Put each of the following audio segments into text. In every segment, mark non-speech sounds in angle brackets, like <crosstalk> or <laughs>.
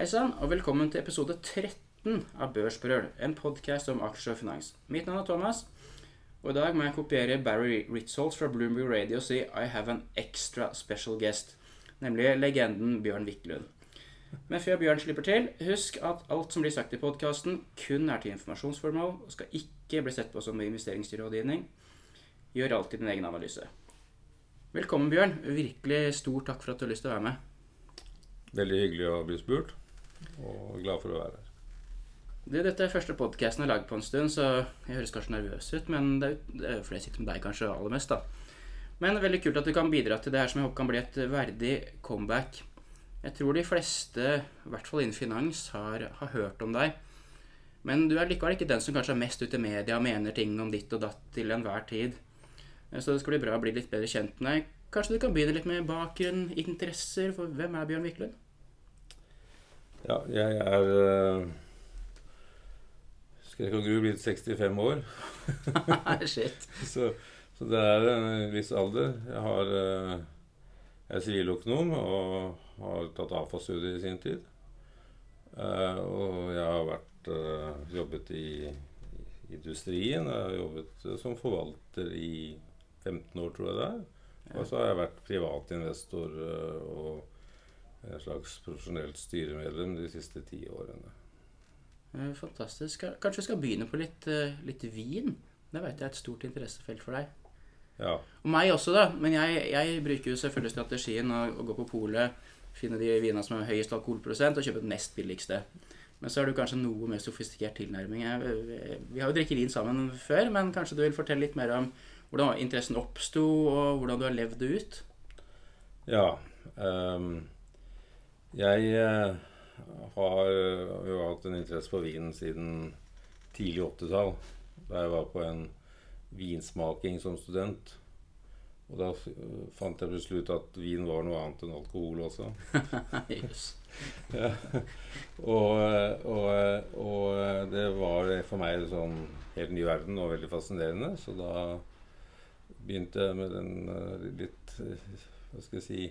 Hei sann, og velkommen til episode 13 av Børsbrøl, en podkast om aksjer og finans. Mitt navn er Thomas, og i dag må jeg kopiere Barry Ritzholz fra Bloomberg Radio og si I have an extra special guest, nemlig legenden Bjørn Wiklund. Men før Bjørn slipper til, husk at alt som blir sagt i podkasten, kun er til informasjonsformål og skal ikke bli sett på som investeringsrådgivning. Gjør alltid din egen analyse. Velkommen, Bjørn. Virkelig stor takk for at du har lyst til å være med. Veldig hyggelig å bli spurt, og glad for å være her. Du, dette er første podkasten jeg har laget på en stund, så jeg høres kanskje nervøs ut, men det er jo fordi jeg sitter med deg kanskje aller mest, da. Men veldig kult at du kan bidra til det her som jeg håper kan bli et verdig comeback. Jeg tror de fleste, i hvert fall innen finans, har, har hørt om deg. Men du er likevel ikke den som kanskje er mest ute i media og mener ting om ditt og datt til enhver tid. Så det skal bli bra å bli litt bedre kjent med deg. Kanskje du kan begynne litt med bakgrunn, interesser, for hvem er Bjørn Wiklund? Ja, jeg er uh, Skrek og gru blitt 65 år. <laughs> Shit. <laughs> så, så det er en viss alder. Jeg har uh, jeg er siviløkonom og har tatt AFA-studier i sin tid. Uh, og jeg har vært, jobbet i, industrien. Jeg har jobbet som forvalter i 15 år, tror jeg det er. Og så har jeg vært privatinvestor og en slags profesjonelt styremedlem de siste ti årene. Fantastisk. Kanskje vi skal begynne på litt, litt vin? Det vet jeg er et stort interessefelt for deg. Ja. Og meg også, da. Men jeg, jeg bruker jo selvfølgelig strategien å, å gå på polet, finne de vinene som har høyest alkoholprosent, og kjøpe den nest billigste. Men så har du kanskje noe mer sofistikert tilnærming. Vi har jo drukket vin sammen før, men kanskje du vil fortelle litt mer om hvordan interessen oppsto, og hvordan du har levd det ut? Ja. Um, jeg uh, har jo hatt en interesse for vin siden tidlig 80-tall. Da jeg var på en vinsmaking som student. Og da fant jeg plutselig ut at vin var noe annet enn alkohol også. <laughs> yes. ja. og, og, og, det var for meg en sånn helt ny verden og veldig fascinerende. Så da begynte jeg med den litt hva skal jeg si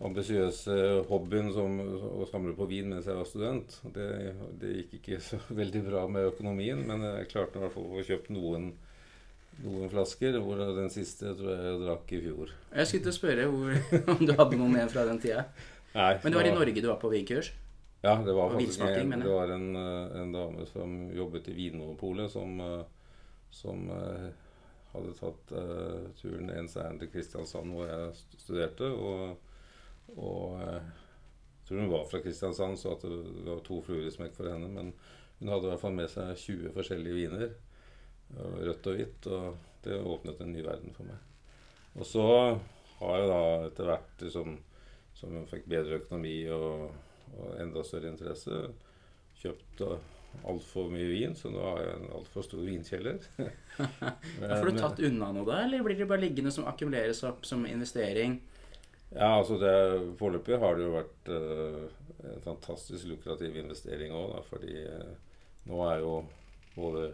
ambisiøse hobbyen som å samle på vin mens jeg var student. Det, det gikk ikke så <laughs> veldig bra med økonomien, men jeg klarte i hvert fall å få kjøpt noen noen flasker, hvor den siste tror jeg jeg drakk i fjor. Jeg skulle til å spørre hvor, <laughs> om du hadde noe med fra den tida. Nei, Men det var i Norge du var på vinkurs? Ja, det var faktisk en, det var en, eh, en dame som jobbet i Vinmonopolet, som, eh, som eh, hadde tatt uh, turen ens ærend til Kristiansand, hvor jeg studerte. Og, og eh, jeg tror hun var fra Kristiansand, så at det, var to fluer i smekk for henne. Men hun hadde i hvert fall med seg 20 forskjellige viner. Rødt og hvitt. Og det åpnet en ny verden for meg. Og så har jeg da etter hvert, liksom, som hun fikk bedre økonomi og, og enda større interesse, kjøpt altfor mye vin, så nå har jeg en altfor stor vinkjeller. <laughs> Får du <laughs> tatt unna noe da, eller blir det bare liggende som akkumuleres opp som investering? Ja, altså det Foreløpig har det jo vært uh, en fantastisk lukrativ investering òg, fordi uh, nå er jo både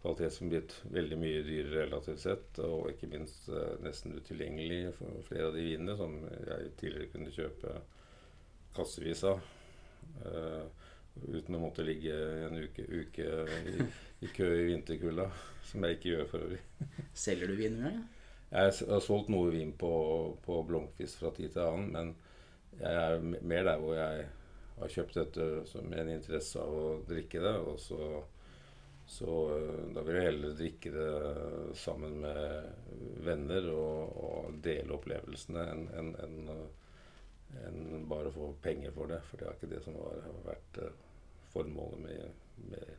kvaliteten blitt veldig mye dyrere relativt sett, og ikke minst uh, nesten utilgjengelig for flere av de vinene som jeg tidligere kunne kjøpe kassevis av. uten å måtte ligge en uke, uke i, i kø i vinterkulda, som jeg ikke gjør for øvrig. Selger du vin engang? Jeg har solgt noe vin på, på Blomkvist fra tid til annen, men jeg er mer der hvor jeg har kjøpt dette som en interesse av å drikke det. Og så, så øh, da vil jeg heller drikke det sammen med venner og, og dele opplevelsene enn en, en, en bare få penger for det. For det er ikke det som har har vært øh, formålet med, med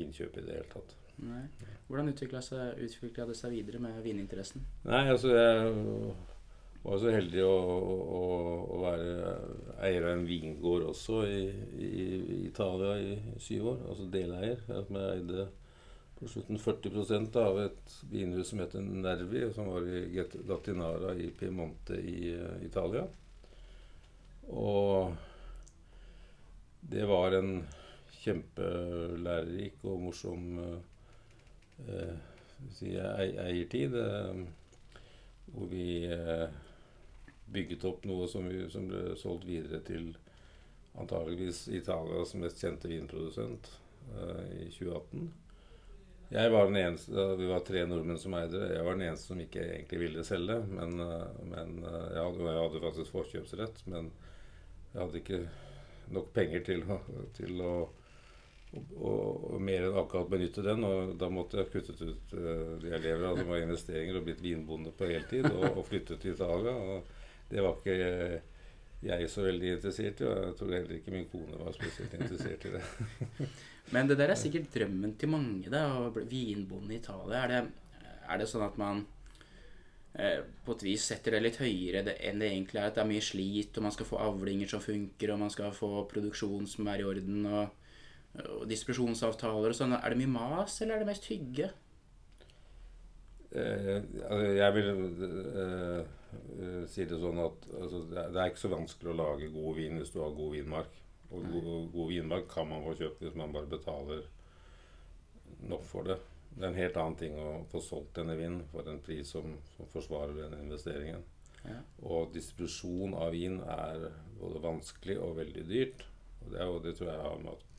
vinkjøp i det hele tatt. Nei. Hvordan utvikla det seg videre med vininteressen? Nei, altså jeg var så heldig å, å, å være eier av en vingård også i, i, Italia i syv år. Altså deleier. Jeg eide på slutten 40% av et vinhus som heter Nervi, som var i Gattinara i Piemonte i eh, Italia. Og det var en kjempelærerik og morsom eh, si, ei- eiertid. Eh, hvor vi eh, bygget opp noe som, vi, som ble solgt videre til antageligvis Italias mest kjente vinprodusent i 2018. Jeg var den eneste, Vi var tre nordmenn som eide det. Jeg var den eneste som ikke egentlig ville selge. Men, men jeg, hadde, jeg, hadde, faktisk forkjøpsrett. Men jeg hadde ikke nok penger til, til å og, og, mer enn akkurat benytte den. Og da måtte jeg kuttet ut uh, de av, som var investeringer, og blitt vinbonde på heltid. Og, og flyttet til Italia. Og det var ikke jeg så veldig interessert i, og jeg tror heller ikke min kone var spesielt interessert i det. <laughs> Men det der er sikkert drømmen til mange, da, å bli vinbonde i Italia. Er det, er det sånn at man eh, på et vis setter det litt høyere enn det egentlig er? At det er mye slit, og man skal få avlinger som funker, og man skal få produksjon som er i orden, og, og distribusjonsavtaler og sånn. Er det mye mas, eller er det mest hygge? Eh, altså, jeg vil eh, eh, si det sånn at altså, det, er, ikke så vanskelig å lage god vin hvis du har god vinmark. Og god, god vinmark kan man få kjøpt hvis man bare betaler nok for det. Det er en helt annen ting å få solgt denne vinen for en pris som, som forsvarer den investeringen. Ja. Og distribusjon av vin er både vanskelig og veldig dyrt. Og det, og det tror jeg har med at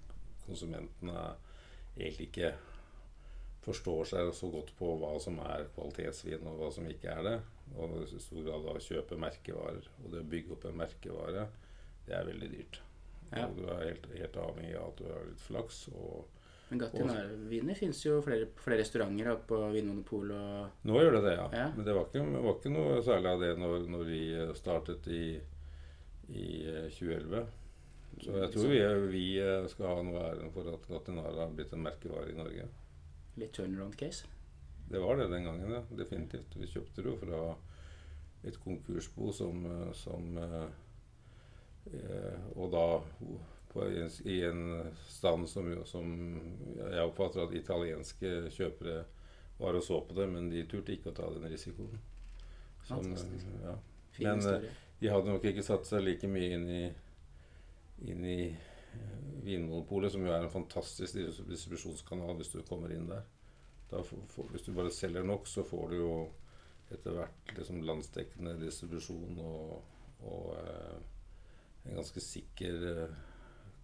konsumentene egentlig ikke forstår seg så godt på hva som er kvalitetsvin, og hva som ikke er det. Og i stor grad da kjøpe merkevarer. Og det å bygge opp en merkevare, det er veldig dyrt. Ja. Og du er helt, helt, avhengig av at du har litt flaks. og men Gattinara-viner fins jo flere, flere restauranter på Vinmonopolet og Nå gjør det det, ja. ja. Men det var, ikke, var, ikke, noe særlig av det når, når vi startet i, i 2011. Eh, så jeg tror vi, vi skal ha noe æren for at Gatinara har blitt en merkevare i Norge litt turnaround-case? Det var det den gangen, ja. Definitivt. Vi kjøpte det jo fra et konkursbo som, eh, som eh, Og da en, i en stand som, som jeg oppfatter at italienske kjøpere var og så på det, men de turte ikke å ta den risikoen. Som, ja. Men eh, de hadde nok ikke satt seg like mye inn i, inn i Vinmonopolet, som jo er en fantastisk distribusjonskanal hvis du kommer inn der. For, hvis du bare selger nok, så får du jo etter hvert liksom landsdekkende distribusjon og, og eh, en ganske sikker eh,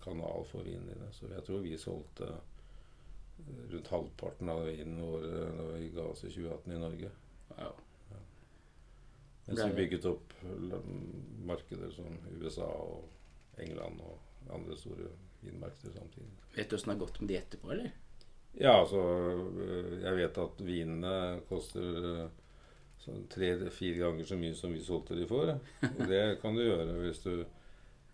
kanal for vinene dine. Så jeg tror vi solgte eh, rundt halvparten av vinen vår da vi ga oss i 2018 i Norge. Ja. Ja. Mens vi bygget opp markeder som USA og England og andre store vinmarkeder samtidig. Vet du åssen det har gått med de etterpå, eller? Ja, altså øh, Jeg vet at vinene koster øh, sånn tre-fire ganger så mye som vi solgte de for. Og det kan du gjøre hvis du,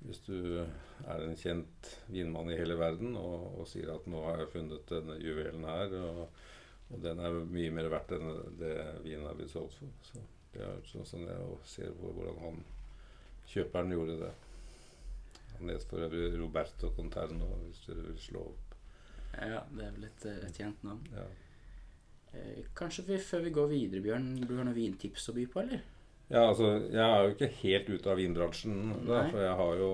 hvis du er en kjent vinmann i hele verden og, og, sier at 'nå har jeg funnet denne juvelen her', og, og, den er mye mer verdt enn det vinen er blitt solgt for. Så det er sånn som jeg ser på hvordan han kjøperen gjorde det. Han het for øvrig Roberto Conterno, hvis du vil slå opp. Ja, det er vel et, et eh, kjent navn. Ja. Eh, kanskje vi, før vi går videre, Bjørn, du har noen vintips å by på, eller? Ja, altså, jeg er jo ikke helt ute av vinbransjen, da, for jeg har jo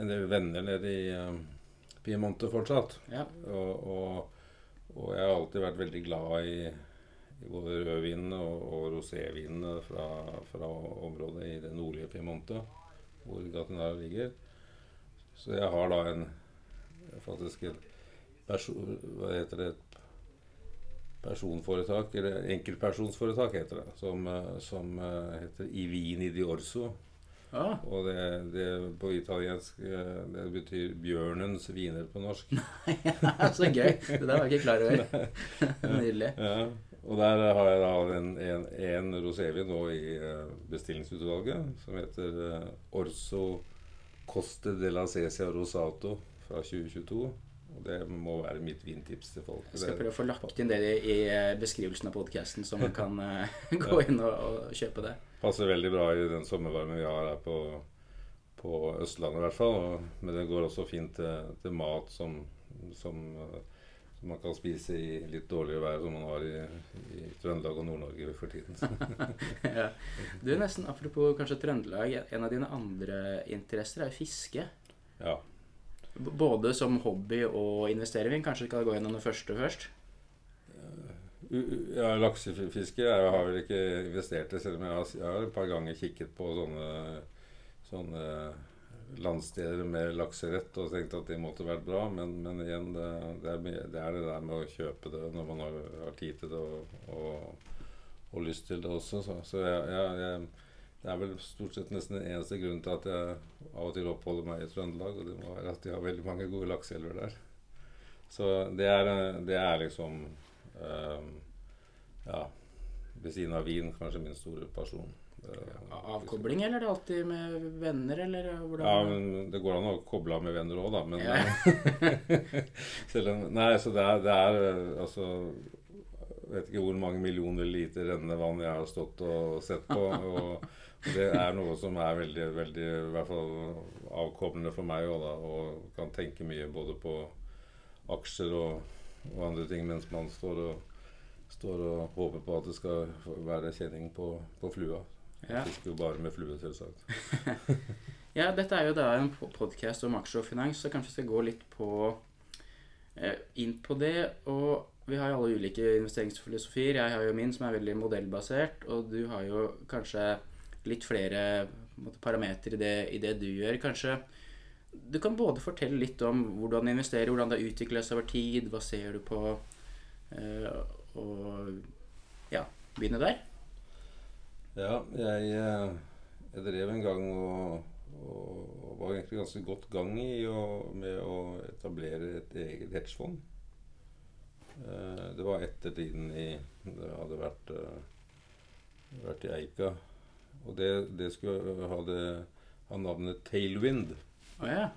en del venner nede i um, Piemonte fortsatt. Ja. Og, og, og, jeg har alltid vært veldig glad i, i både rødvinene og, og rosévinene fra, fra, området i det nordlige Piemonte hvor Gatinara ligger. Så jeg har da en faktisk et person, Hva heter det? Personforetak, eller enkeltpersonsforetak heter det. Som, som eh, heter Ivini di Orso. Ah. Og det, det, på italiensk eh, det betyr 'bjørnens viner' på norsk. <laughs> Nei, så gøy! Det der var jeg ikke klar over. <laughs> Nydelig. Ja. Og der har jeg da en, en, en rosévin nå i uh, bestillingsutvalget som heter uh, Orso Coste de la Cesia Rosato fra 2022. Og det må være mitt vintips til folk. Jeg skal prøve å få lagt inn det i eh, beskrivelsen av podkasten, så man kan <laughs> gå inn og, og, kjøpe det. Passer veldig bra i den sommervarmen vi har her på, på Østlandet i hvert fall. Men det går også fint til, til mat som, som man kan spise i litt dårligere vær, som man har i, i Trøndelag og Nord-Norge for tiden. <laughs> ja. Du, nesten Apropos kanskje Trøndelag. En av dine andre interesser er fiske. Ja. Både som hobby og investering. Kanskje skal gå gjennom det første først? Ja, laksefiske jeg har vel ikke investert i, selv om jeg har, jeg har et par ganger kikket på sånne, sånne landsdeler med lakserett og tenkte at det måtte vært bra. Men, men igjen, det, det, er, det er det der med å kjøpe det når man har, har tid til det og, og, og lyst til det også. Så, så jeg, jeg, jeg, det er vel stort sett nesten den eneste grunnen til at jeg av og til oppholder meg i Trøndelag. Og det må være at de har veldig mange gode lakseelver der. Så det er, det er liksom um, Ja, ved siden av vin kanskje min store pasjon. Det- Avkobling, eller er det alltid med venner, eller hvordan? Ja, men det går an å koble av med venner òg, da. Men Ja. <laughs> selv om Nei, så det er, det er eh, altså vet ikke hvor mange millioner liter rennende vann jeg har stått og sett på. Og det er noe som er veldig, veldig i hvert fall avkoblende for meg òg, da. Og kan tenke mye både på aksjer og, og andre ting mens man står og, står og håper på at det skal være kjenning på, på flua. Ja. Fisker jo bare med flue, selvsagt. <laughs> Ja, dette er jo da en podkast om aksjer og finans, så kanskje vi skal gå litt på eh, inn på det. Og vi har jo alle ulike investeringsfilosofier. Jeg har jo min som er veldig modellbasert, og du har jo kanskje litt flere parametere i, det- i det du gjør. Kanskje du kan både fortelle litt om hvordan du investerer, hvordan det har utviklet seg over tid, hva ser du på, eh, og ja, begynne der. Ja, jeg, eh, jeg drev en gang og, og, var egentlig ganske godt gang i å, med å etablere et eget hedgefond. Eh, Det var etter tiden i Det hadde vært, eh, vært i Eika. Og det, det skulle ha, det, ha navnet Tailwind. Oh, ja.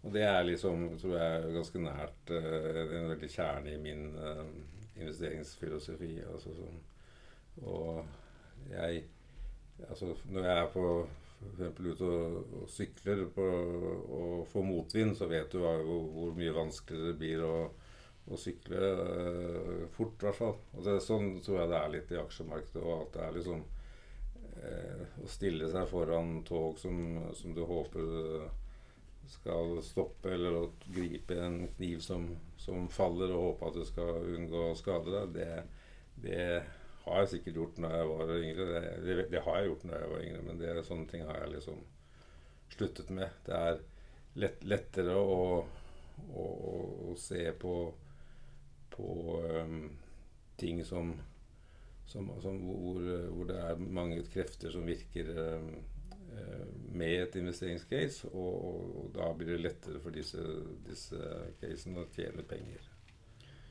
Og det er liksom, tror jeg, ganske nært en veldig kjerne i min investeringsfilosofi. Altså sånn. Og jeg Altså når jeg er på eksempel ute og, og sykler på, og får motvind, så vet du hvor, hvor mye vanskeligere det blir å, å sykle eh, fort, i hvert fall. Sånn tror jeg det er litt i aksjemarkedet. Og at det er liksom eh, å stille seg foran tog som, som du håper eh, skal stoppe, eller å gripe en kniv som, som faller, og håpe at du skal unngå å skade deg, det, det har jeg sikkert gjort når jeg var yngre. Det, det, det har jeg gjort når jeg var yngre, men det, sånne ting har jeg liksom sluttet med. Det er lett, lettere å, å, å se på, på um, ting som, som, som hvor, hvor det er mange krefter som virker um, med et investeringscase, og, og, og da blir det lettere for disse, disse casene å tjene penger.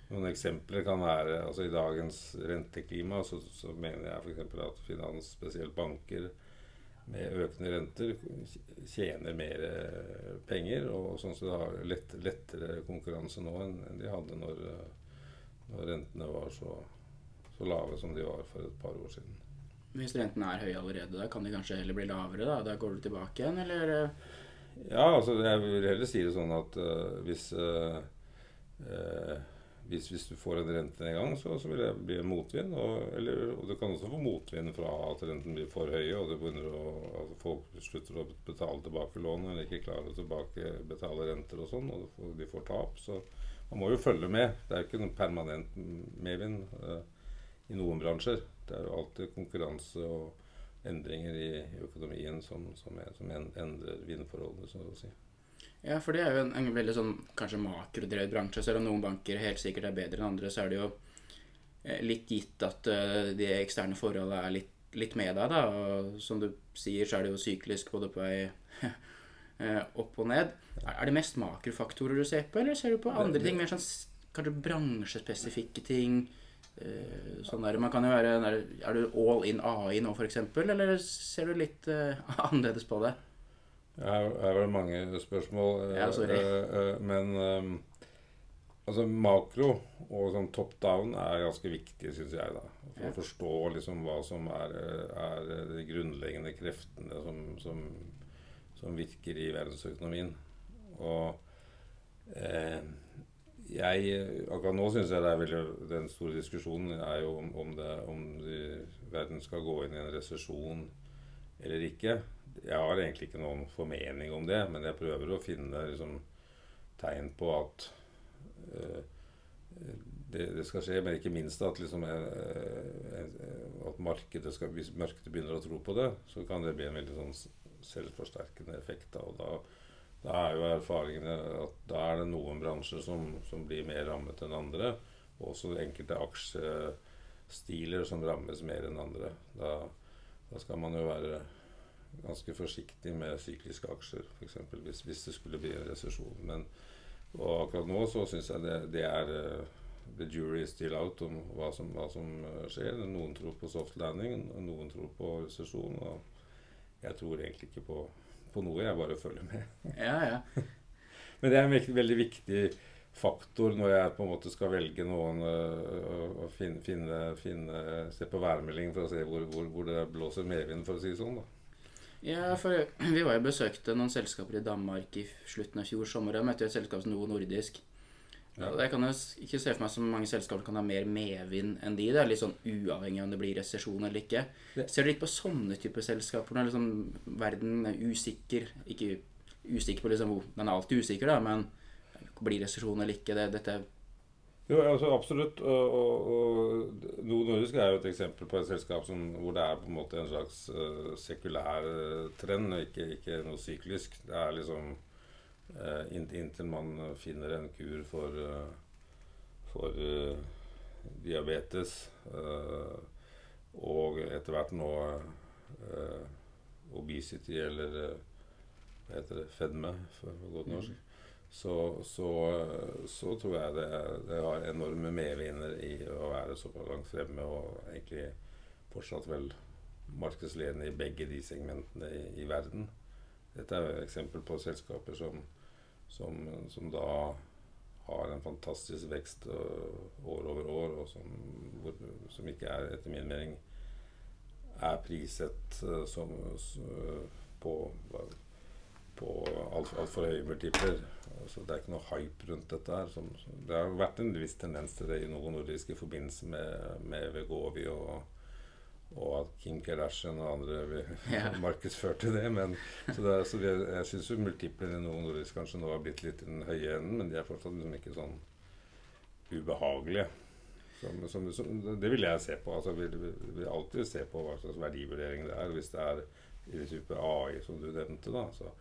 Noen eksempler kan være altså I dagens renteklima så, så mener jeg f.eks. at finans, spesielt banker, med økende renter tjener mer eh, penger. Og sånn så det har lett, lettere konkurranse nå enn de hadde når, eh, når rentene var så, så lave som de var for et par år siden. Hvis rentene er høye allerede, da kan de kanskje heller bli lavere? Da Da går du tilbake igjen, eller? eh? Ja, altså jeg vil heller si det sånn at uh, hvis uh, eh, hvis, hvis, du får en rentenedgang, så, så vil det bli en motvind. Og, eller, og du kan også få motvind fra at renten blir for høy, og å, altså folk slutter å betale tilbake lånet eller ikke klarer å tilbake betale renter og sånn, og de får tap. Så man må jo følge med. Det er jo ikke noen permanent medvind eh, i noen bransjer. Det er jo alltid konkurranse og endringer i økonomien som, som, er, som endrer vindforholdene, så å si. Ja, for det er jo en, en veldig sånn kanskje makrodrevet bransje. Selv om noen banker helt sikkert er bedre enn andre, så er det jo eh, litt gitt at eh, de eksterne forholdene er litt, litt med deg. da, og Som du sier, så er det jo syklisk både på vei <laughs> eh, opp og ned. Er, det mest makrofaktorer du ser på, eller ser du på andre ting? Mer sånn kanskje bransjespesifikke ting? Sånn der, man kan jo være Er du all in AI nå, f.eks., eller ser du litt <laughs> annerledes på det? Her er vel mange spørsmål. eh, Ja, sorry. eh, eh, men altså makro og sånn top down er ganske viktig, syns jeg. da, For Ja. å forstå liksom hva som er, er de grunnleggende kreftene som, som, som virker i verdensøkonomien. Og eh, jeg Akkurat nå syns jeg det er veldig Den store diskusjonen er jo om, om, det, om de, verden skal gå inn i en resesjon eller ikke. Jeg har egentlig ikke noen formening om det, men jeg prøver å finne liksom, tegn på at uh, det, det skal skje, men ikke minst at, liksom, eh, at markedet skal, hvis markedet begynner å tro på det, så kan det bli en veldig sånn selvforsterkende effekt. Da, og da, da er jo erfaringene at da er det noen bransjer som, som blir mer rammet enn andre. Og også enkelte aksjestiler som rammes mer enn andre. Da, da skal man jo være ganske forsiktig med sykliske aksjer, f.eks. Hvis, hvis det skulle bli en resesjon. Men og akkurat nå så syns jeg det, det er uh, The jury is still out om hva som, hva som uh, skjer. Noen tror på soft landing, noen tror på resesjon. Og jeg tror egentlig ikke på, på, noe, jeg bare følger med. <laughs> ja, ja. Men det er en veldig, veldig viktig faktor når jeg på en måte skal velge noen å og finne, finne, finne, Se på værmeldingen for å se hvor, hvor, hvor det blåser medvind, for å si det sånn. da. Ja, for vi var jo besøkte noen selskaper i Danmark i slutten av fjor sommer. Jeg møtte et selskap som Novo Nordisk. Ja. Jeg kan jo ikke se for meg så mange selskaper kan ha mer medvind enn de. Det er litt sånn uavhengig av om det blir resesjon eller ikke. Det. Ser du litt på sånne typer selskaper når liksom verden er usikker Ikke usikker på liksom Den er alltid usikker, da, men blir resesjon eller ikke? Det, dette jo, altså absolutt. Og, og, og Nordisk er jo et eksempel på et selskap som, hvor det er på en måte en slags uh, sekulær uh, trend, ikke, ikke, noe syklisk. Det er liksom uh, Inntil man finner en kur for, for diabetes og etter hvert nå obesity eller hva heter det, fedme, for godt norsk. Så, så, så, tror jeg det, det har enorme medvinder i å være såpass langt fremme og egentlig fortsatt vel markedsledende i begge de segmentene i, i verden. Dette er jo et eksempel på selskaper som, som, som da har en fantastisk vekst uh, år over år, og som, hvor, som, ikke er, etter min mening, er priset uh, som, uh, på, på altfor alt høye multipler. Altså, det er ikke noe hype rundt dette. her. Som, det har vært en viss tendens til det i noen nordiske i forbindelse med, med Vegovi og, og at Kim Kardashian og andre <laughs> ja. <laughs> markedsførte det. Men, så, det, så vi, jeg syns multiplene i noen Nordisk kanskje nå har blitt litt i den høye enden, men de er fortsatt liksom ikke sånn ubehagelige. Som, som, som, det vil jeg se på. altså vil, vil alltid se på hva slags verdivurdering det er. Hvis det er i type AI, som du nevnte, da, så,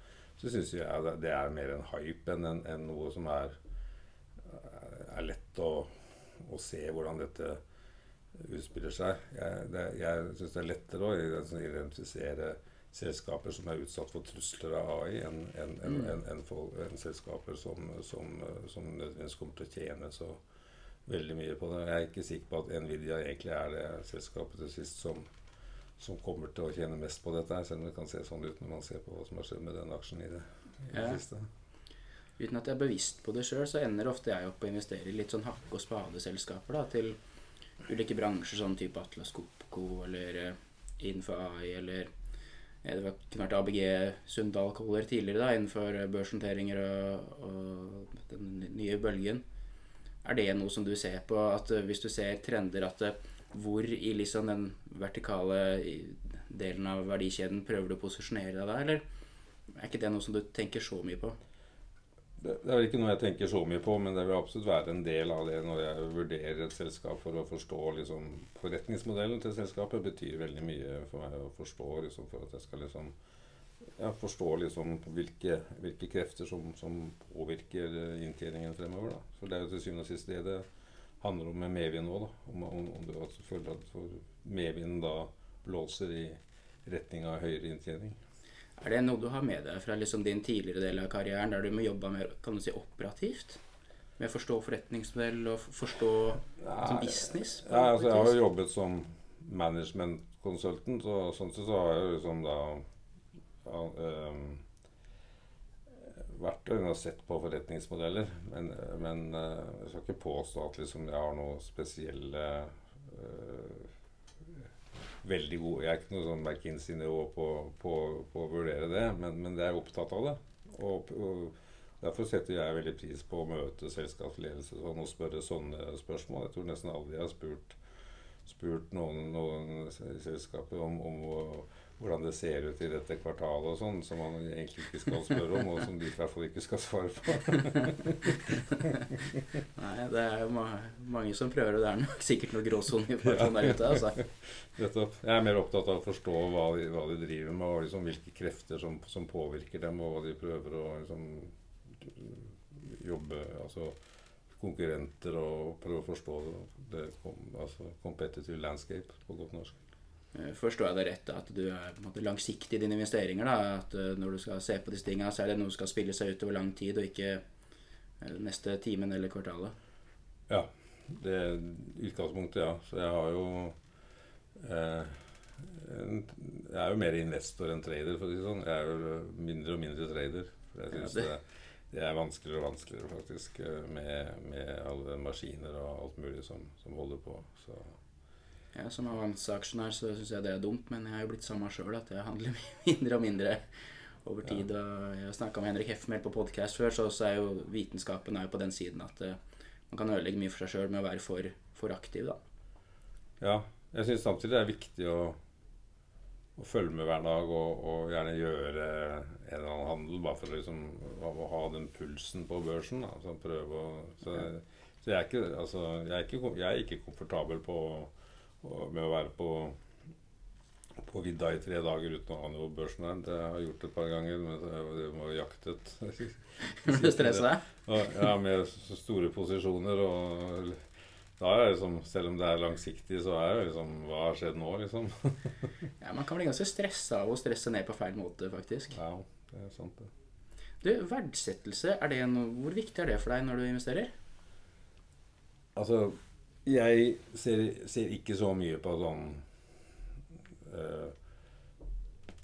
så syns jeg det er mer en hype enn en, en noe som er, er lett å, å, se hvordan dette utspiller seg. Jeg, det, jeg syns det er lettere å identifisere selskaper som er utsatt for trusler av AI, enn en, en, en, en, selskaper som, som, som nødvendigvis kommer til å tjene så veldig mye på det. Jeg er ikke sikker på at Nvidia egentlig er det selskapet til sist som som kommer til å tjene mest på dette, selv om det kan se sånn ut når man ser på hva som har skjedd med den aksjen i det, i det siste. Uten at jeg er bevisst på det sjøl, så ender ofte jeg opp å investere i litt sånn hakke- og spadeselskaper da, til ulike bransjer, sånn type Atlas Copco eller uh, innenfor AI eller ja, Det var, vært ABG Sundal Collier tidligere da, innenfor børshåndteringer og, og, den nye bølgen. Er det noe som du ser på, at uh, hvis du ser trender at hvor i liksom den vertikale delen av verdikjeden prøver du å posisjonere deg da, eller er ikke det noe som du tenker så mye på? Det, er vel ikke noe jeg tenker så mye på, men det vil absolutt være en del av det når jeg vurderer et selskap for å forstå liksom, Forretningsmodellen til selskapet betyr veldig mye for meg å forstå liksom, for at jeg skal liksom ja, forstå liksom hvilke, hvilke krefter som, som, påvirker inntjeningen fremover. Da. For det er jo til syvende og sist det det handler om med medvind òg. Om, om, om, du altså føler at medvinden da blåser i retning av høyere inntjening. Er det noe du har med deg fra liksom din tidligere del av karrieren, der du må jobbe mer kan du si, operativt? Med å forstå forretningsmodell og forstå nei, som business? Ja, altså, jeg har jo jobbet som management-konsultant, og sånn sett så har jeg liksom da ja, um, vært der og sett på forretningsmodeller. Men, men eh, jeg skal ikke påstå at liksom jeg har noe spesielle uh, Veldig gode Jeg er ikke noe sånn McKinsey-nivå på, på, på, å vurdere det, men, men jeg er opptatt av det. Og, og, Derfor setter jeg veldig pris på å møte selskapsledelse sånn, og spørre sånne spørsmål. Jeg tror nesten aldri jeg har spurt, spurt noen, noen selskaper om, om hvordan det ser ut i dette kvartalet og sånn, som man egentlig ikke skal spørre om, og som de i hvert fall ikke skal svare på. <laughs> Nei, det er jo ma mange som prøver, og det er nok sikkert noe gråsoneinformasjon der ute. altså. <laughs> Nettopp. Jeg er mer opptatt av å forstå hva de, hva de driver med, og liksom hvilke krefter som, som påvirker dem, og hva de prøver å liksom, jobbe Altså konkurrenter, og prøve å forstå det, altså competitive landscape på godt norsk. Eh, Forstår jeg det rett at du er måte langsiktig i dine investeringer? da, At eh, når du skal se på disse tingene, så er det noe som skal spille seg ut over lang tid, og ikke eh, neste timen eller kvartalet? Ja. Det er utgangspunktet, ja. Så jeg har jo eh, en, Jeg er jo mer investor enn trader, for å si det sånn. Jeg er jo mindre og mindre trader. For jeg Ja, syns det- det, det er vanskeligere og vanskeligere, faktisk, med, med alle maskiner og alt mulig som, som holder på. Så Ja, Som avanseaksjonær så syns jeg det er dumt, men jeg er jo blitt samme sjøl, at jeg handler <laughs> mindre og mindre over tid. Og jeg snakka med Henrik Heffmel på podkast før, så er jo vitenskapen er jo på den siden at eh, man kan ødelegge mye for seg sjøl med å være for, for aktiv, da. ja. Jeg syns samtidig det er viktig å, å følge med hver dag og, og gjerne gjøre en eller annen handel bare for å liksom å, å ha den pulsen på børsen. Da. Så prøve å så, så jeg er ikke, altså, jeg er ikke, jeg er ikke komfortabel på, å- med å være på på vidda i tre dager uten å ha noe børsnær. Det har jeg gjort et par ganger, men det var jaktet. Blir du stressa? Ja, med store posisjoner og da er det liksom, Selv om det er langsiktig, så er det liksom Hva har skjedd nå, liksom? <laughs> Ja, Man kan bli ganske stressa av å stresse ned på feil måte, faktisk. Ja, det er sant, det. Du, Verdsettelse, er det noe, hvor viktig er det for deg når du investerer? Altså, jeg ser, ser ikke så mye på sånn uh,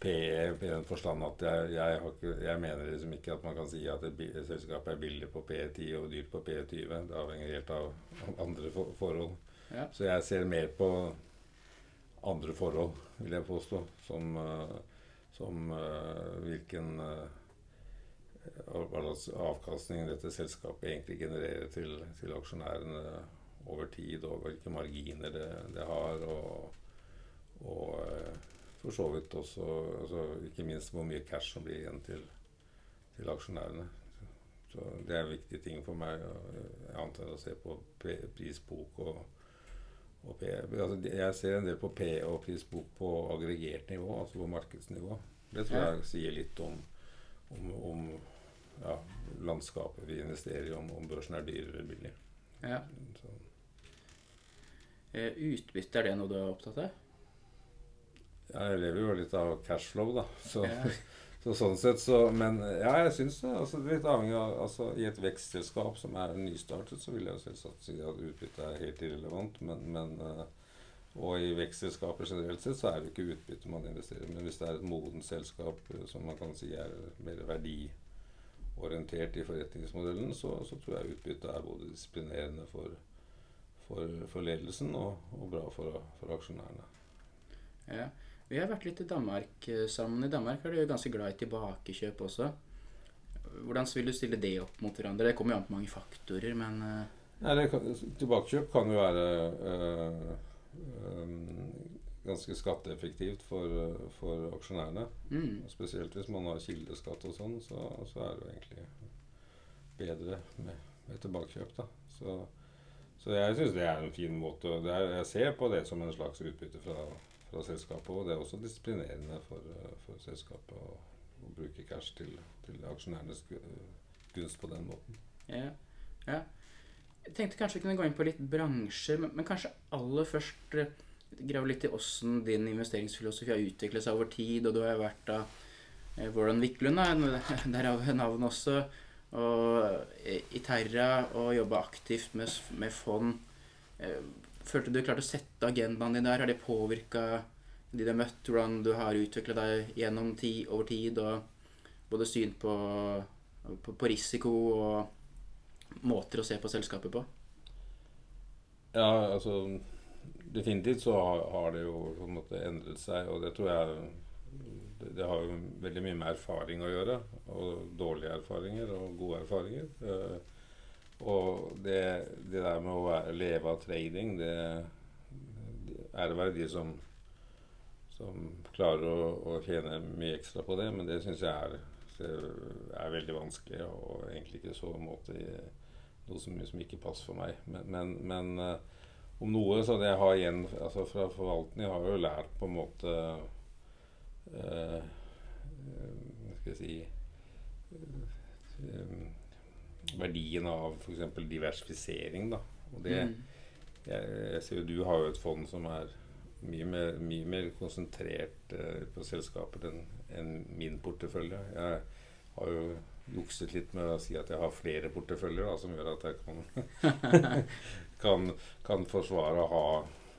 PE i den forstand at jeg, jeg, har ikke, jeg mener liksom ikke at man kan si at et, selskap er billig på PE10 og dyrt på PE20. Det avhenger helt av andre for, forhold. Ja. Så jeg ser mer på andre forhold, vil jeg påstå, som, eh, som uh, hvilken uh, avkastning dette selskapet egentlig genererer til, til aksjonærene over tid, og hvilke marginer det, det har. Og, og eh, for så vidt også altså, ikke minst hvor mye cash som blir igjen til, til aksjonærene. Så det er viktige ting for meg. Jeg antar å se på P prisbok og, og P. Altså, jeg ser en del på P og prisbok på aggregert nivå, altså på markedsnivå. Det tror jeg sier litt om, om, om ja, landskapet vi investerer i, om, om børsen er dyr eller billig. Ja. Så, Utbytte, er det noe du er opptatt av? ja, jeg lever jo litt av cashflow, da. Så, Ja. <laughs> så sånn sett så Men ja, jeg syns det. Altså, litt avhengig av altså, I et vekstselskap som er nystartet, så vil jeg selvsagt si at utbytte er helt irrelevant. Men, men eh, og i vekstselskaper generelt sett så er det ikke utbytte man investerer. Men hvis det er et modent selskap eh, som man kan si er mer verdiorientert i forretningsmodellen, så, så tror jeg utbytte er både disiplinerende for, for, for ledelsen og, og bra for, for aksjonærene. Ja. Vi har vært litt i Danmark eh, sammen. I Danmark er du jo ganske glad i tilbakekjøp også. Hvordan vil du stille det opp mot hverandre? Det kommer jo an på mange faktorer, men eh, Nei, det kan, tilbakekjøp kan jo være øh, øh, ganske skatteeffektivt for, for aksjonærene. mm, Spesielt hvis man har kildeskatt og sånn, så, så er det jo egentlig bedre med, med tilbakekjøp. da. Så, så jeg syns det er en fin måte. Er, jeg ser på det som en slags utbytte fra, fra selskapet, og det er også disiplinerende for, for selskapet å, å bruke cash til, til aksjonærenes gunst på den måten. ja. ja. Jeg tenkte kanskje vi kunne gå inn på litt bransjer, men, men kanskje aller først eh, grave litt i åssen din investeringsfilosofi har utviklet seg over tid. Og du har jo vært da eh, Warren Wiklund, <laughs> derav navnet også. Og eh, i Terra og jobba aktivt med, med fond. Eh, Følte du klarte å sette agendaen din der? Har det påvirka de du har møtt, hvordan du har utvikla deg gjennom tid, over tid? Og både syn på, på, på risiko og måter å se på selskapet på? Ja, altså Definitivt så har, har det jo på en måte endret seg, og det tror jeg det, har jo veldig mye med erfaring å gjøre. Og dårlige erfaringer og gode erfaringer. Eh, og det, det der med å være, leve av trading, det, det er det bare de som som klarer å, å tjene mye ekstra på det, men det syns jeg er, er, veldig vanskelig og egentlig ikke så måte noe som, som, ikke passer for meg. Men, men, men uh, om noe så det jeg har igjen altså fra forvaltning, har jo lært på en måte uh, Skal jeg si uh, Verdien av f.eks. diversifisering. da. Og det, mm. jeg, jeg ser jo Du har jo et fond som er mye mer, mye mer konsentrert uh, på selskaper enn en min portefølje. Jeg har jo jukset litt med å si at jeg har flere porteføljer, da, som gjør at jeg kan, <laughs> kan, kan, forsvare å ha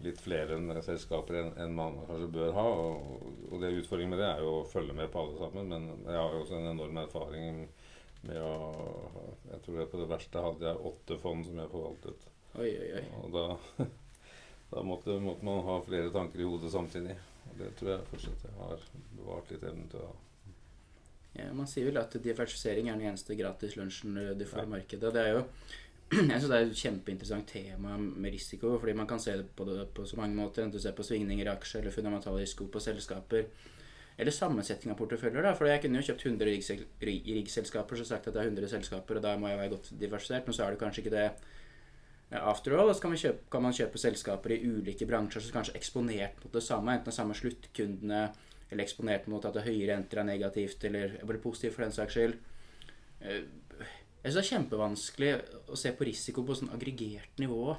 litt flere selskaper enn en man kanskje bør ha. Og, og det Utfordringen med det er jo å følge med på alle sammen. Men jeg har jo også en enorm erfaring med å Jeg tror jeg på det verste hadde jeg åtte fond som jeg forvaltet. Oi, oi, oi. Og da <laughs> da måtte, måtte, man ha flere tanker i hodet samtidig. Og det tror jeg fortsatt jeg har bevart litt evnen til å ha. Ja, Man sier vel at diversifisering er den eneste gratis lunsjen du får i ja. markedet. Det er jo jeg <clears throat> synes det er et kjempeinteressant tema med risiko, fordi man kan se det på, det på så mange måter. Enten du ser på svingninger i aksjer eller fundamental risiko på selskaper. Eller sammensetning av porteføljer. da, for Jeg kunne jo kjøpt 100 riggselskaper som sagt at det er 100 selskaper, og da må jeg være godt diversert. men så er det kanskje ikke det After all, så kan, kjøpe, kan, man kjøpe selskaper i ulike bransjer som kanskje er eksponert mot det samme. Enten det samme sluttkundene, eller eksponert mot at høye renter er negativt, eller eller positivt for den saks skyld. Jeg synes det er kjempevanskelig å se på risiko på sånn aggregert nivå.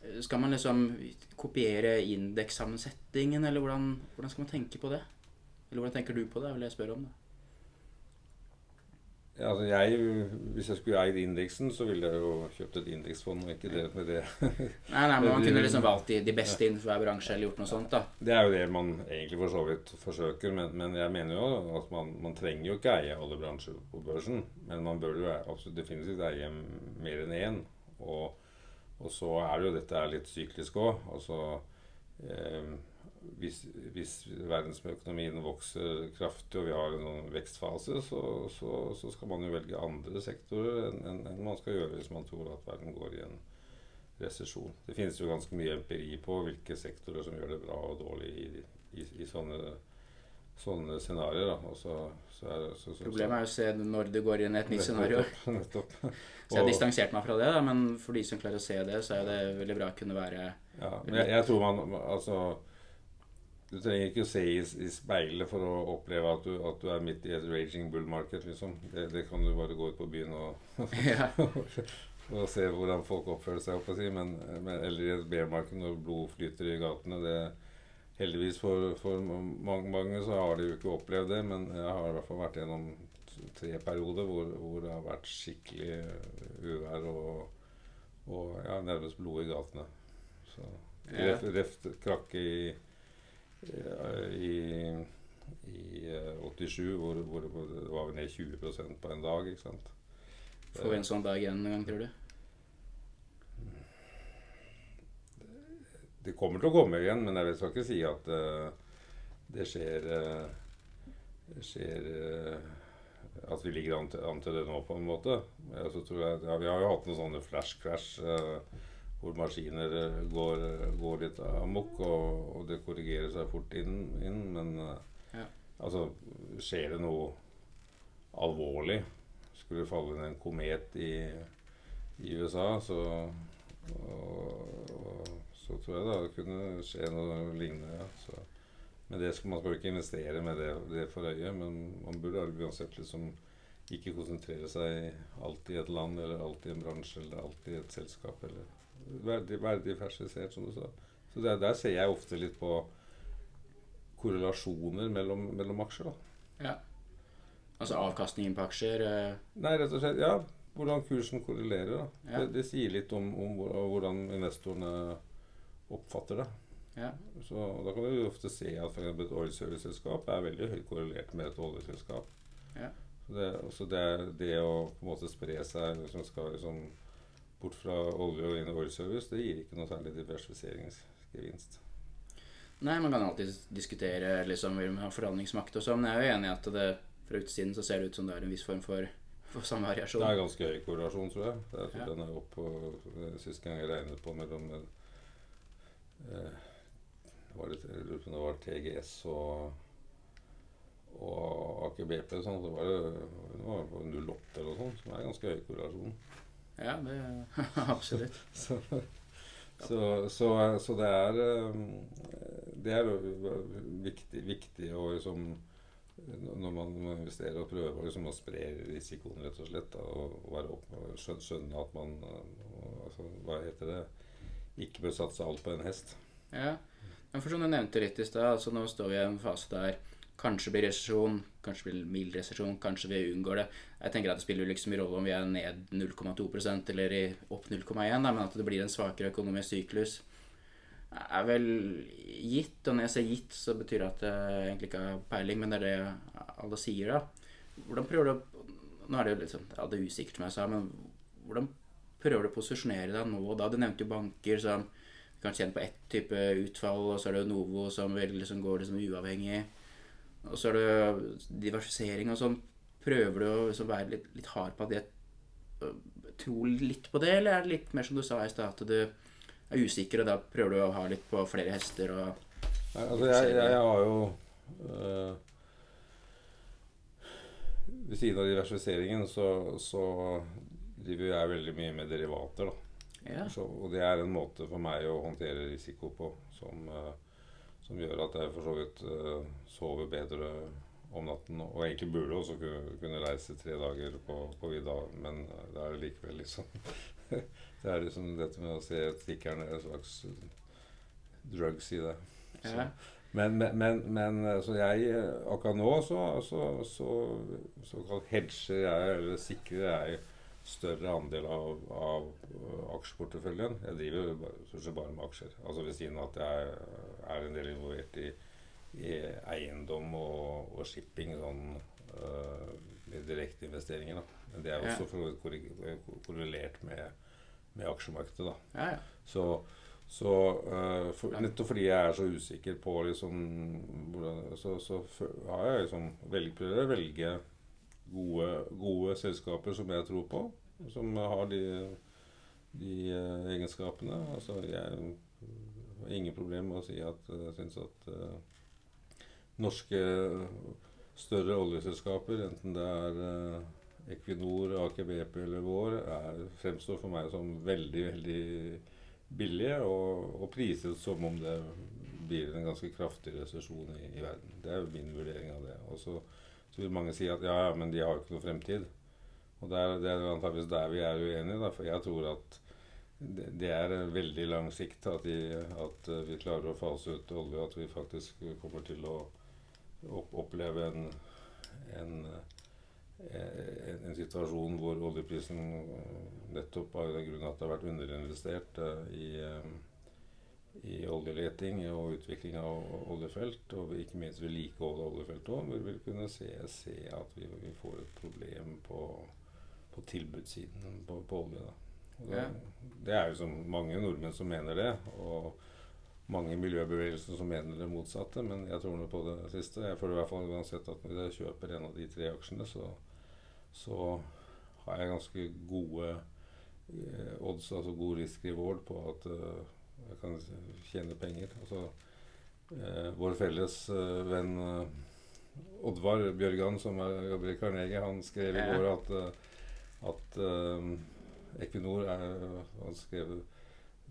Eh, skal man liksom kopiere indekssammensetningen, eller hvordan, hvordan, skal man tenke på det? Eller hvordan tenker du på det? vil jeg spørre om det. Altså jeg, Hvis jeg skulle eid indeksen, så ville jeg jo kjøpt et indeksfond, og ikke det med det. <laughs> nei, nei, men Man kunne liksom valgt de, de beste innenfor hver bransje eller gjort noe sånt. da. Det er jo det man egentlig for så vidt forsøker, men, men jeg mener jo at man, man, trenger jo ikke eie alle bransjer på børsen. Men man bør jo absolutt definitivt eie mer enn én. Og, og, så er det jo dette er litt syklisk òg. Altså, eh, hvis, hvis verdensøkonomien vokser kraftig og vi har en vekstfase, så, så, så, skal man jo velge andre sektorer enn, enn, man skal gjøre hvis man tror at verden går i en resesjon. Det finnes jo ganske mye empiri på hvilke sektorer som gjør det bra og dårlig i, i, i sånne, sånne scenarioer. Problemet er jo å se når det går inn et nytt scenario. Nettopp. <laughs> så jeg har distansert meg fra det, da, men for de som klarer å se det, så er det veldig bra å kunne være ja, men jeg, jeg tror man altså du trenger ikke å se i, i speilet for å oppleve at du, at du, er midt i et raging bull market, liksom. Det, det kan du bare gå ut på byen og, <laughs> og se hvordan folk oppfører seg, opp si. men, men, eller i et bear market når blod flyter i gatene. Det, heldigvis for, for mange, mange, så har de jo ikke opplevd det, men jeg har i hvert fall vært gjennom tre perioder hvor, hvor det har vært skikkelig uvær og, og ja, nærmest blod i gatene. Så reft, reft krakke i i, i 87, eh, hvor, hvor, hvor, det var ned 20% på en dag. ikke sant? Får vi en sånn dag igjen en gang, tror du? Det kommer til å komme igjen, men jeg skal ikke si at uh, det skjer uh, skjer uh, At vi ligger an til, an til, det nå, på en måte. Jeg, jeg, ja, vi har jo hatt noen sånne flash crash. Uh, hvor maskiner eh, går, eh, går litt amok, og, og, det korrigerer seg fort inn. inn men eh, ja. altså Skjer det noe alvorlig, skulle det falle inn en komet i, i USA, så, og, og, så tror jeg da det kunne skje noe lignende. Ja. Så, men det skal, man skal ikke investere med det, det for øye, men man burde uansett liksom ikke konsentrere seg alltid i et land eller alltid i en bransje eller alltid i et selskap. eller veldig, veldig diversifisert, som du sa. Så der, der, ser jeg ofte litt på korrelasjoner mellom, mellom aksjer. da. Ja. Altså avkastningen på aksjer? Eh. Nei, rett og slett, ja. Hvordan kursen korrelerer. da. Ja. Det, det, sier litt om, om, hvordan investorene oppfatter det. Ja. Så Da kan du ofte se at for et oil service-selskap er veldig høyt korrelert med et oljeselskap. Ja. Så det, også det, det å på en måte spre seg liksom skal liksom bort fra olje og inn i oljeservice, det gir ikke noe særlig diversifiseringsgevinst. Nei, man kan alltid diskutere liksom, vil man ha forhandlingsmakt og sånn, men jeg er jo enig i at det, fra utsiden så ser det ut som det er en viss form for, for samme variasjon. Det er ganske høy korrelasjon, tror jeg. jeg tror ja. Den er opp på Sist gang jeg regnet på mellom eh, var det, det var TGS og, og Aker BP, sånn, så var det, det var på 08 eller noe sånt, som er ganske høy korrelasjon. Ja, det <laughs> absolutt. Så, så, så, så det er eh, Det er viktig, viktig å liksom når man investerer og prøver liksom, å spre risikoen, rett og slett. Da, og være opp, skjønne, skjønne at man altså, Hva heter det? Ikke bør satse alt på en hest. Ja, men for som du nevnte litt i stad, altså nå står vi i en fase der kanskje blir resesjon, kanskje blir mild resesjon, kanskje vi unngår det. Jeg tenker at Det spiller liksom i rolle om vi er ned 0,2% eller opp 0,1, men at det blir en svakere økonomisk syklus er vel gitt. Og når jeg sier gitt, så betyr det at jeg egentlig ikke har peiling, men det er det alle sier, da. Hvordan prøver du Nå er det jo litt sånn ja, det er usikkert, som jeg sa, men hvordan prøver du å posisjonere deg nå og da? Du nevnte jo banker som kanskje kjenner på ett type utfall, og så er det Novo som vil liksom går liksom uavhengig. Og så er det diversifisering og sånn. Prøver du å liksom være litt, litt hard på at jeg tror litt på det, eller er det litt mer som du sa i stad, at du er usikker, og da prøver du å ha litt på flere hester og Nei, altså jeg, jeg, jeg har jo øh, Ved siden av diversifiseringen så, så driver jeg veldig mye med derivater. da. ja. Så, og det er en måte for meg å håndtere risiko på som, øh, som gjør at jeg for så vidt uh, sover bedre om natten. Og egentlig burde også kunne, reise tre dager på, på vidda, men det er likevel liksom <laughs> Det er liksom dette med å se stikkeren er en slags drugs i det. Så, Ja. men, men, men, men så jeg akkurat nå så, så, så såkalt hedger jeg, eller sikrer jeg større andel av, av øh, aksjeporteføljen. Jeg driver stort sett bare med aksjer. Altså ved siden av at jeg er en del involvert i, i eiendom og, og shipping, sånn øh, med direkteinvesteringer. Men det er Ja. også for korri- korrelert med, med aksjemarkedet. da. Ja, ja. Så, så uh, for, nettopp fordi jeg er så usikker på liksom hvordan, så, så har jeg liksom velg, prøver å velge gode, gode selskaper som jeg tror på, som har de, de øh, egenskapene. Altså jeg har ingen problem med å si at jeg syns at uh, norske større oljeselskaper, enten det er uh, Equinor, Aker BP eller Vår, er, fremstår for meg som veldig, veldig billige og, og priset som om det blir en ganske kraftig resesjon i, i verden. Det er jo min vurdering av det. Og så, vil mange si at ja, ja, men de har jo ikke noe fremtid. Og det er, det er antakeligvis der vi er uenige, da, for jeg tror at det, er veldig lang sikt at, de, at eh, vi klarer å fase ut olje, at vi faktisk kommer til å opp, oppleve en, en, eh, en, en situasjon hvor oljeprisen eh, nettopp av den grunn at det har vært underinvestert i, i oljeleting og utvikling av oljefelt, og ikke minst vedlikehold av oljefelt òg, vi vil kunne se, se at vi, vi får et problem på, på tilbudssiden på, på olje. Det, Ja. det er jo som mange nordmenn som mener det, og mange i miljøbevegelsen som mener det motsatte, men jeg tror nå på det siste. Jeg føler i hvert fall uansett at når jeg kjøper en av de tre aksjene, så, så har jeg ganske gode eh, odds, altså god risk reward, på at eh, kan tjene penger. Altså, eh, vår felles eh, venn eh, Oddvar Bjørgan, som er, jobber i Carnegie, han skrev i går at, eh, at eh, Equinor er, han skrev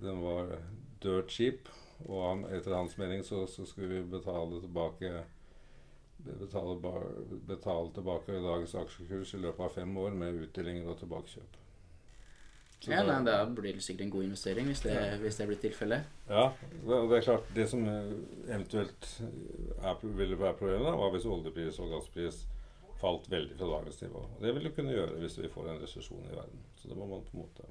den var dirt cheap. Og han, etter hans mening så, så skulle vi betale tilbake betale, betale tilbake dagens aksjekurs i løpet av fem år med utdelinger og tilbakekjøp. Ja nei, da blir det sikkert en god investering hvis det, Ja. hvis det blir tilfellet. Ja, og det er klart. Det som eh, eventuelt er, ville være problemet, var hvis oljepris og gasspris falt veldig fra dagens nivå. Og det vil det kunne gjøre hvis vi får en resesjon i verden. Så det må man på en måte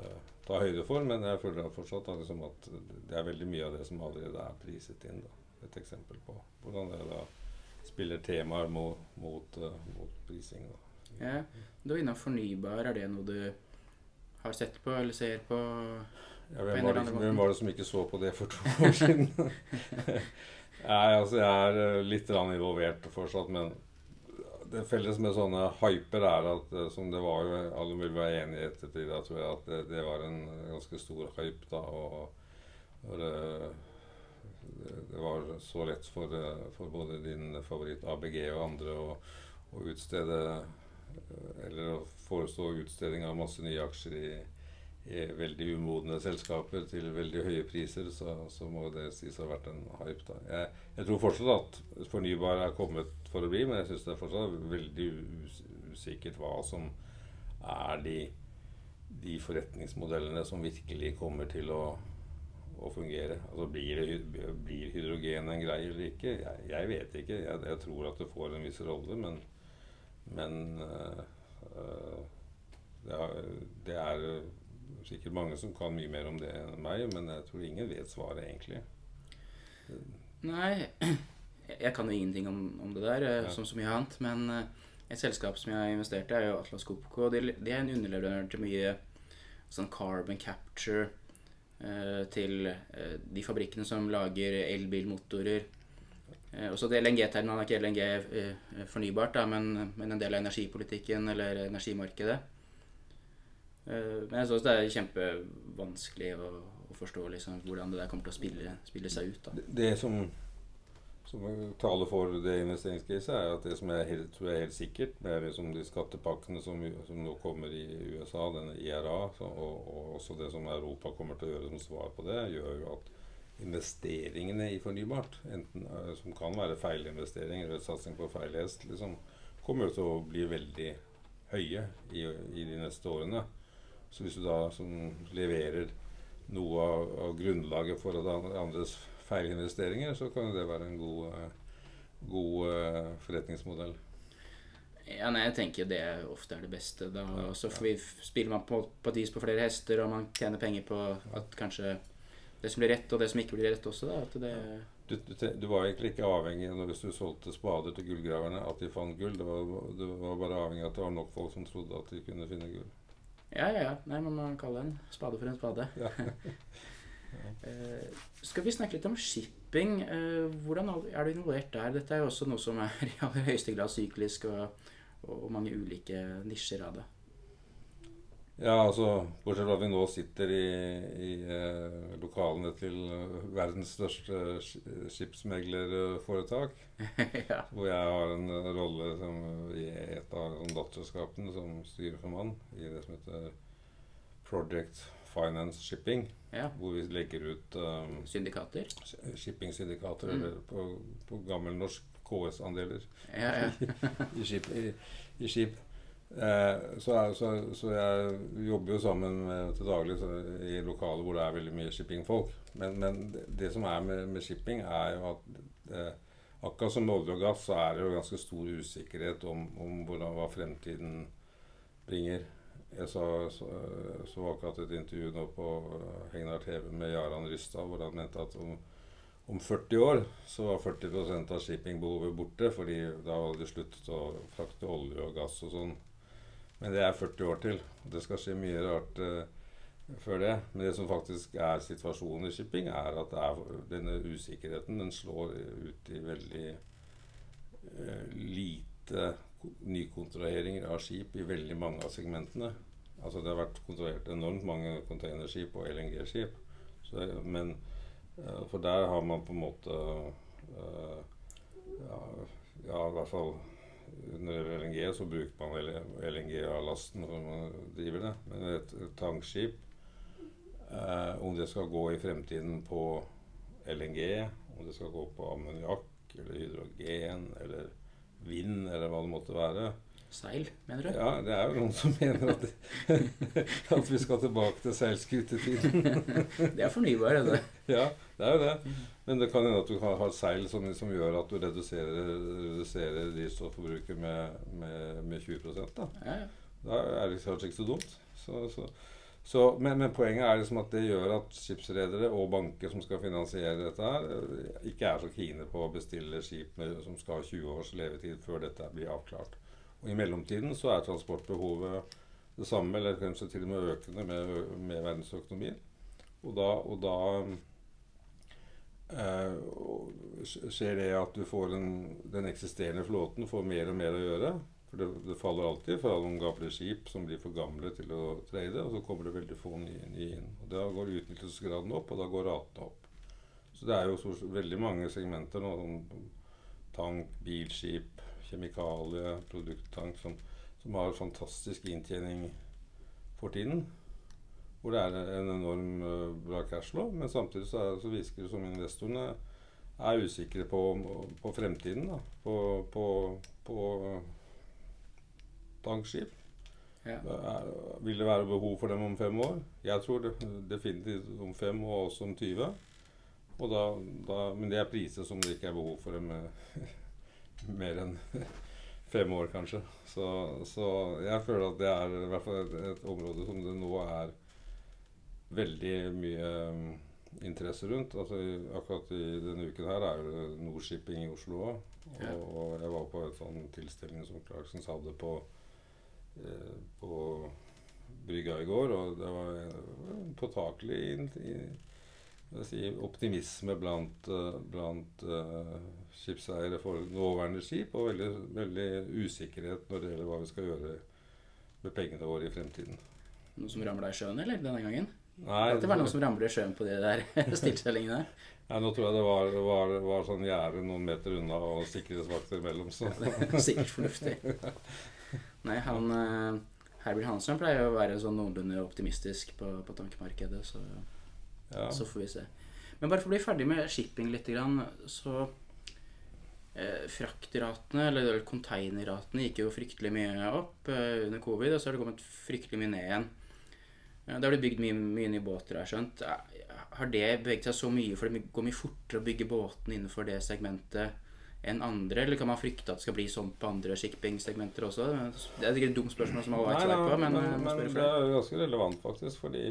uh, ta høyde for. Men jeg føler at fortsatt da, liksom at det er veldig mye av det som allerede er priset inn. Da. Et eksempel på hvordan det da spiller temaer mot, mot, uh, mot prising. Da. Ja. Du er innom fornybar. Er det noe du har sett på eller ser på? Ja, hvem, var det, hvem var det som ikke så på det for to <laughs> år siden? <laughs> Nei, altså jeg er eh, litt involvert fortsatt, men det felles med sånne hyper er at eh, som det var jo Alle vil være enige i ettertid, jeg tror jeg, at det, det var en ganske stor hype da. Og og det det var så lett for, eh, for både din favoritt ABG og andre å, utstede Eller å forestå utstilling av masse nye aksjer i, i veldig umodne selskaper til veldig høye priser, så, så må det sies å ha vært en hype. da. Jeg, jeg, tror fortsatt at fornybar er kommet for å bli, men jeg syns det er fortsatt veldig us usikkert hva som er de, de forretningsmodellene som virkelig kommer til å å fungere. Altså blir, det, blir, hydrogen en greie eller ikke? Jeg, jeg vet ikke. Jeg, jeg, tror at det får en viss rolle, men, men uh, uh, det, er, er, sikkert mange som kan mye mer om det enn meg, men jeg tror ingen vet svaret egentlig. Nei, <clears throat> jeg kan jo ingenting om, om det der, eh, ja. som så mye annet. Men et selskap som jeg har investert i, er jo Atlas Copco. De, de er en underleverandør til mye sånn carbon capture Eh, til eh, de fabrikkene som lager elbilmotorer. Eh, også at LNG-terminalen er ikke LNG fornybart, da, men, men, en del av energipolitikken eller energimarkedet. Men jeg syns det er kjempevanskelig å, å forstå liksom, hvordan det der kommer til å spille, spille seg ut. Det, det som som taler for det investeringscaset, er at det som jeg helt, tror er helt sikkert, med liksom de skattepakkene som, som, nå kommer i USA, denne IRA, så, og, og, også det som Europa kommer til å gjøre som svar på det, gjør jo at investeringene i fornybart, enten, eh, som kan være feilinvesteringer eller satsing på feil hest, liksom, kommer til å bli veldig høye i, i, de neste årene. Så hvis du da som leverer noe av, av grunnlaget for andres feilinvesteringer, så kan det være en god, eh, god uh, forretningsmodell. Ja, nei, jeg tenker det ofte er det beste. Da ja, så ja. spiller man på, på dis på flere hester, og man tjener penger på at kanskje det som blir rett, og det som ikke blir rett også. da, at det... Du, du, du, var egentlig ikke avhengig når hvis du solgte spader til gullgraverne, at de fant gull. Det var, det var bare avhengig av at det var nok folk som trodde at de kunne finne gull. Ja, ja. ja. Nei, man må kalle en spade for en spade. Ja. <laughs> Uh, skal vi snakke litt om shipping? Uh, hvordan er du involvert der? Dette er jo også noe som er i aller høyeste grad syklisk, og, og mange ulike nisjer av det. Ja, altså Bortsett fra at vi nå sitter i, i eh, lokalene til verdens største skipsmeglerforetak. <laughs> ja. Hvor jeg har en rolle som, i et av datterselskapene som styreformann i det som heter Project Finance Shipping. Ja. Hvor vi legger ut um, Syndikater? Shipping-syndikater, mm. eller på, på gammelnorsk KS-andeler ja, ja. <laughs> I, skip. I, i skip. Eh, så, så, så, jeg jobber jo sammen med, til daglig i lokaler hvor det er veldig mye shippingfolk. Men, men det, det, som er med, med, shipping, er jo at eh, akkurat som med olje og gass, så er det jo ganske stor usikkerhet om, om hvordan, hva fremtiden bringer. Jeg så, så, så akkurat et intervju nå på eh, Hegnar TV med Jaran Rystad, hvor han mente at om, om 40 år så var 40% av shippingbehovet borte, fordi da hadde de sluttet å frakte olje og gass og sånn. Men det er 40 år til. Det skal skje mye rart uh, før det. Men det som faktisk er situasjonen i shipping, er at er, denne usikkerheten den slår ut i veldig uh, lite nykontraheringer av skip i veldig mange av segmentene. Altså Det har vært kontrollert enormt mange containerskip og LNG-skip. Men uh, For der har man på en måte ja, ja, i hvert fall når LNG, så bruker man LNG av lasten når man driver det. Men et, et tankskip, eh, om det skal gå i fremtiden på LNG, om det skal gå på ammoniakk eller hydrogen eller vind eller hva det måtte være, Seil, mener du? Ja, det er jo noen som mener at, <laughs> at vi skal tilbake til seilskutetiden. <laughs> det er fornybar, det. Ja, det er jo det. Men det kan hende at du har seil som, som gjør at du reduserer, reduserer drivstofforbruket med, med, med 20 da. Ja, ja. Da er det kanskje ikke så dumt. Så, så, så, men, men, poenget er liksom at det gjør at skipsredere og banker som skal finansiere dette, her, ikke er så kine på å bestille skip med, som skal ha 20 års levetid før dette blir avklart. Og I mellomtiden så er transportbehovet det samme, eller kanskje til og med økende med, med verdensøkonomien. Og da, og da eh, skjer det at du får en, den eksisterende flåten får mer og mer å gjøre. For det, det faller alltid fra noen gamle skip som blir for gamle til å trade, og så kommer det veldig få nye, nye inn. Og Da går utnyttelsesgraden opp, og da går ratene opp. Så det er jo så, veldig mange segmenter nå. som tank, bilskip, kjemikalie, produkttank, som, som har fantastisk inntjening for tiden. Hvor det er en enorm uh, bra cashflow. Men samtidig så, er, så virker det som investorene er usikre på, på fremtiden. Da. På, på, på tankskip. Ja. Er, vil det være behov for dem om fem år? Jeg tror det, definitivt om fem og også om 20. Og da, da, men det er priser som det ikke er behov for dem <laughs> mer enn <laughs> fem år, kanskje. Så, så, jeg føler at det er i hvert fall et, et område som det nå er veldig mye um, interesse rundt. Altså, akkurat i denne uken her er det Nordshipping i Oslo òg. Ja. Og, og, jeg var på en sånn tilstelning som Clarksons hadde på, eh, på brygga i går, og det var en påtakelig in- skal jeg si, optimisme blant, eh, blant uh, skipseiere for nåværende skip, og veldig, veldig usikkerhet når det gjelder hva vi skal gjøre med pengene våre i fremtiden. Noe som ramla i sjøen, eller? Denne gangen? Nei, det var noen som ramler i sjøen på de der <laughs> stillstellingene. nei, nå tror jeg det var, var, var sånn gjerde noen meter unna og sikkerhetsvakter imellom. Så. Det er sikkert fornuftig. Nei, han eh, Herbert Hansson pleier å være sånn noenlunde optimistisk på, på tankemarkedet, så, Ja. så får vi se. Men bare for å bli ferdig med shipping litt, grann, så eh, Fraktratene, eller eller containerratene, gikk jo fryktelig mye opp eh, under covid, og så har det kommet fryktelig mye ned igjen. Det har blitt bygd mye, mye nye båter, har jeg skjønt. Har det beveget seg så mye, for det går mye fortere å bygge båtene innenfor det segmentet enn andre, eller kan man frykte at det skal bli sånn på andre shipping-segmenter også? Det er sikkert et dumt spørsmål som alle Nei, svar på, men, men, men det er ganske relevant, faktisk. fordi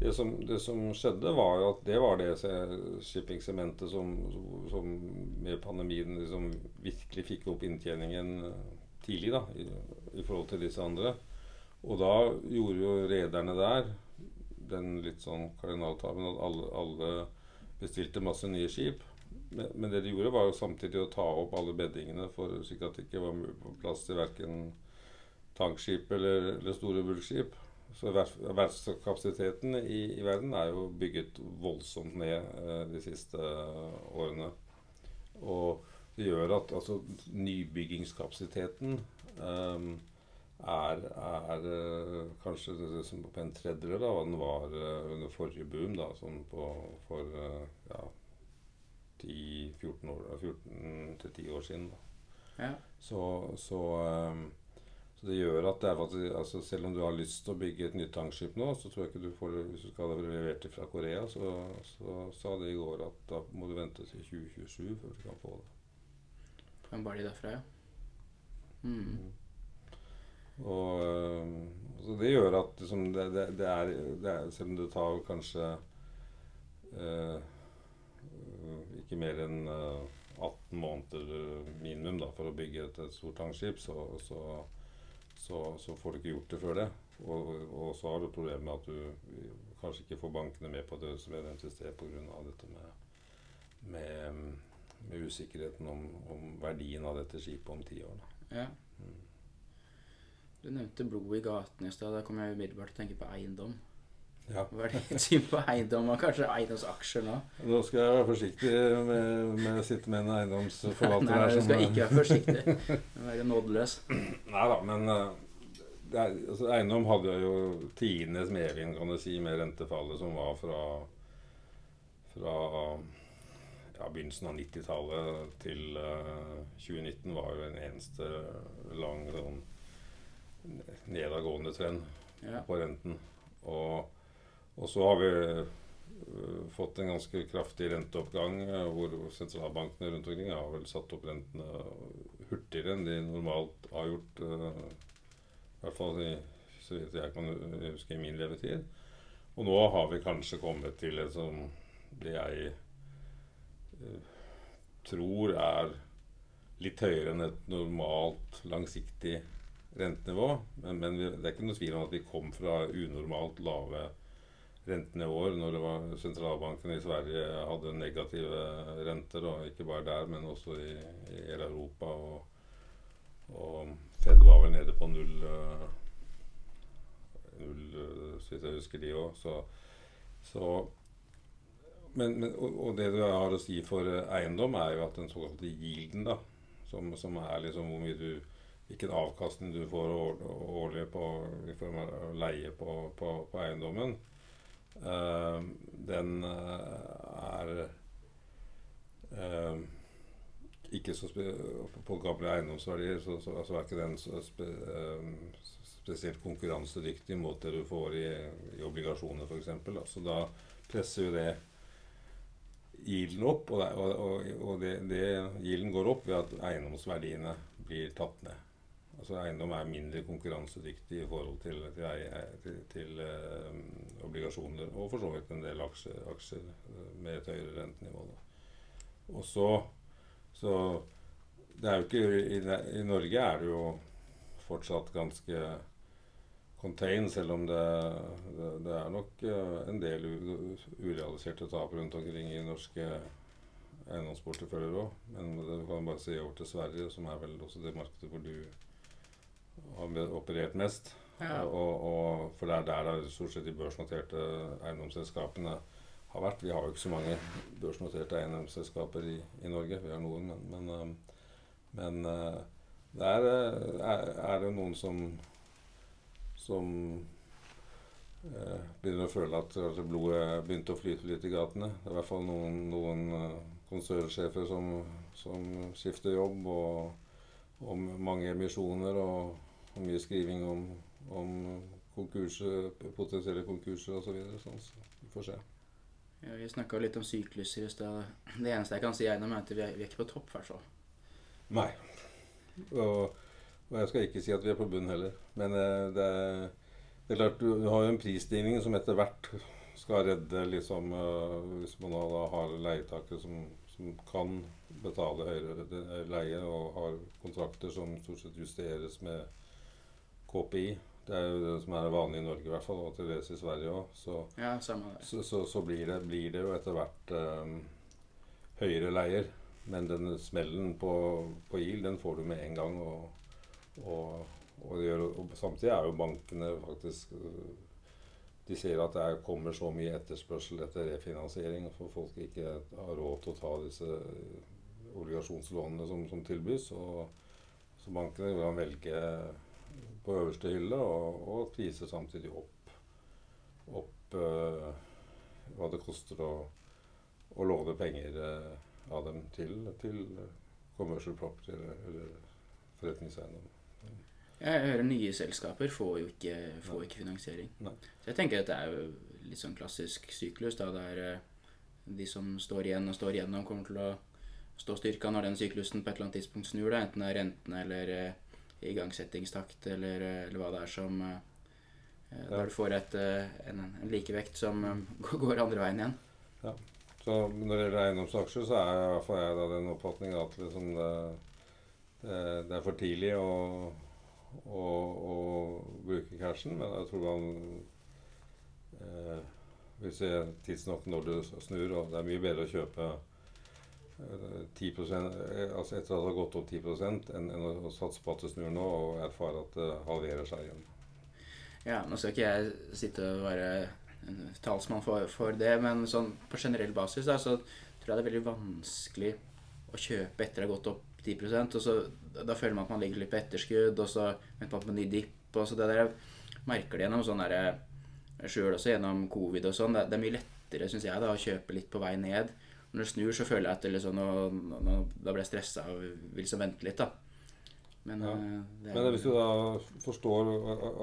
det som, det som skjedde, var jo at det var det shipping-sementet som, som med pandemien liksom virkelig fikk opp inntjeningen tidlig, da, i, i forhold til disse andre. Og da gjorde jo rederne der den litt sånn kardinaltabben at alle, alle bestilte masse nye skip. Men, men det de gjorde, var jo samtidig å ta opp alle beddingene for slik at det ikke var mu- plass til verken tankskip eller, eller store bulkskip. Så ver- verftskapasiteten i, i verden er jo bygget voldsomt ned eh, de siste eh, årene. Og det gjør at altså, nybyggingskapasiteten eh, er, er eh, kanskje det på en tredjedel av hva den var eh, under forrige boom, da, sånn på, for eh, ja, 10-14 år, 14-10 år siden. Da. Ja. Så, så, så det gjør at det er faktisk, altså selv om du har lyst til å bygge et nytt tankskip nå, så tror jeg ikke du får det hvis du skal ha det levert fra Korea. Så, så sa de i går at da må du vente til 2027 før du kan få det. På bare de derfra, ja. Mm. Og ehm, så det gjør at liksom, det, det, det, er, det er Selv om det tar kanskje eh, ikke mer enn eh, 18 måneder eh, minimum da, for å bygge et, et stort tankskip, så, så, så, så får du ikke gjort det før det. Og, og så har du problemet med at du kanskje ikke får bankene med på det som er nevnt i pga. dette med, med, med usikkerheten om, om verdien av dette skipet om ti år. Da. ja. Du nevnte blod i gaten i stad. Da kom jeg umiddelbart til å tenke på eiendom. Ja. Hva er ditt syn på eiendom, og kanskje eiendomsaksjer nå? Nå skal jeg være forsiktig med, med å sitte med en eiendomsforvalter Nei, her du som skal ikke være forsiktig. Du Være nådeløs. Nei da, men eh, det altså, eiendom hadde jo tidenes medvind, kan du si, med rentefallet som var fra, fra ja, begynnelsen av 90-tallet til uh, 2019 var jo en eneste lang sånn nedadgående trend Ja. på renten. Og, og så har vi øh, fått en ganske kraftig renteoppgang øh, hvor sentralbankene rundt omkring har vel satt opp rentene hurtigere enn de normalt har gjort. øh, I hvert fall i, så vidt jeg kan huske i min levetid. Og nå har vi kanskje kommet til et som det jeg tror er litt høyere enn et normalt langsiktig rentenivå. Men, men vi, det er ikke noe tvil om at vi kom fra unormalt lave rentenivåer når det var sentralbanken i Sverige hadde negative renter, og ikke bare der, men også i, i hele Europa. Og, og Fed var vel nede på null, øh, null så vidt jeg husker de òg. Så, så men, men, og, det du har å si for eh, eiendom, er jo at den såkalte yielden, da, som, som er liksom hvor mye du hvilken avkastning du får årlig på, av leie på, på, på eiendommen, uh, den uh, er uh, ikke så På gamle eiendomsverdier så, så, så er ikke den så spe spesielt konkurransedyktig mot det du får i, i obligasjoner, f.eks. Så da presser jo det gilden opp, og, det, og, og det, det gilden går opp ved at eiendomsverdiene blir tatt ned. Altså Eiendom er mindre konkurransedyktig i forhold til, til, til, til eh, obligasjoner, og for så vidt en del aksjer, aksjer uh, med et høyere rentenivå. Da. Og så, så det er jo ikke, i, I Norge er det jo fortsatt ganske contain, selv om det, det, det er nok uh, en del urealiserte tap rundt omkring i norske eiendomsporteføljer òg. Men det kan bare se over til Sverige, som er vel også det markedet hvor du har operert mest. Ja. Og, og, for det er der det stort sett de børsnoterte eiendomsselskapene har vært. Vi har jo ikke så mange børsnoterte eiendomsselskaper i, i Norge. Vi har noen, men, men, um, men uh, der er, er det noen som som eh, begynner å føle at at blodet begynte å flyte litt i gatene. Det er i hvert fall noen, noen konsernsjefer som, som, skifter jobb, og, og mange emisjoner og, mye skriving om, om konkurser, potensielle konkurser osv. Så sånn, så vi får se. Ja, vi snakka litt om sykluser i stad. Det eneste jeg kan si er at vi er, vi er ikke på topp, i hvert fall. Nei. Og og jeg skal ikke si at vi er på bunn heller. Men eh, det, er, det er klart, du har jo en prisstigning som etter hvert skal redde liksom uh, Hvis man da har leietakere som, som, kan betale høyere leie og har kontrakter som stort sett justeres med KPI. Det er jo det som er vanlig i Norge i hvert fall, og til dels i Sverige òg. Så, ja, så, så, så blir, det, blir, det, jo etter hvert um, høyere leier. Men den smellen på, på IL, den får du med en gang. og og, og, gjør, og, samtidig er jo bankene faktisk De ser at det kommer så mye etterspørsel etter refinansiering, for folk ikke har råd til å ta disse obligasjonslånene som, som tilbys. Og, så bankene kan velge på øverste hylle og, og priser samtidig opp, opp uh, hva det koster å, å låne penger uh, av dem til, til commercial property eller, eller forretningseiendom. Jeg hører nye selskaper får jo ikke, får ikke finansiering. Nei. Så jeg tenker at det er jo litt sånn klassisk syklus. da Der eh, de som står igjen og står igjennom, kommer til å stå styrka når den syklusen på et eller annet tidspunkt snur. da, Enten det er rentene eller igangsettingstakt eller, uh, eller, hva det er som ja. Der du får et, en, en, likevekt som <laughs> går andre veien igjen. Ja. Så når det gjelder eiendomsaksjer, så er i hvert fall jeg da den oppfatning at liksom det, det, det er for tidlig å å, å bruke cashen, men jeg tror man eh, vil se tidsnok når du snur. Og det er mye bedre å kjøpe eh, 10 eh, altså etter at det har gått opp 10 enn, enn å satse på at det snur nå og erfare at det halverer seg igjen. Ja, nå skal ikke jeg sitte og være en talsmann for, for det, men sånn på generell basis da, så tror jeg det er veldig vanskelig å kjøpe etter det har gått opp 10% og så Da føler man at man ligger litt på etterskudd, og så venter man på en ny dipp. Og så det der jeg merker det gjennom sånn Sjøl også gjennom covid og sånn. Det, det, er mye lettere, syns jeg, da, å kjøpe litt på vei ned. Når det snur, så føler jeg at det liksom, nå, nå, da blir jeg stressa og vil liksom vente litt, da. Men, ja. Eh, det er, Men hvis du da forstår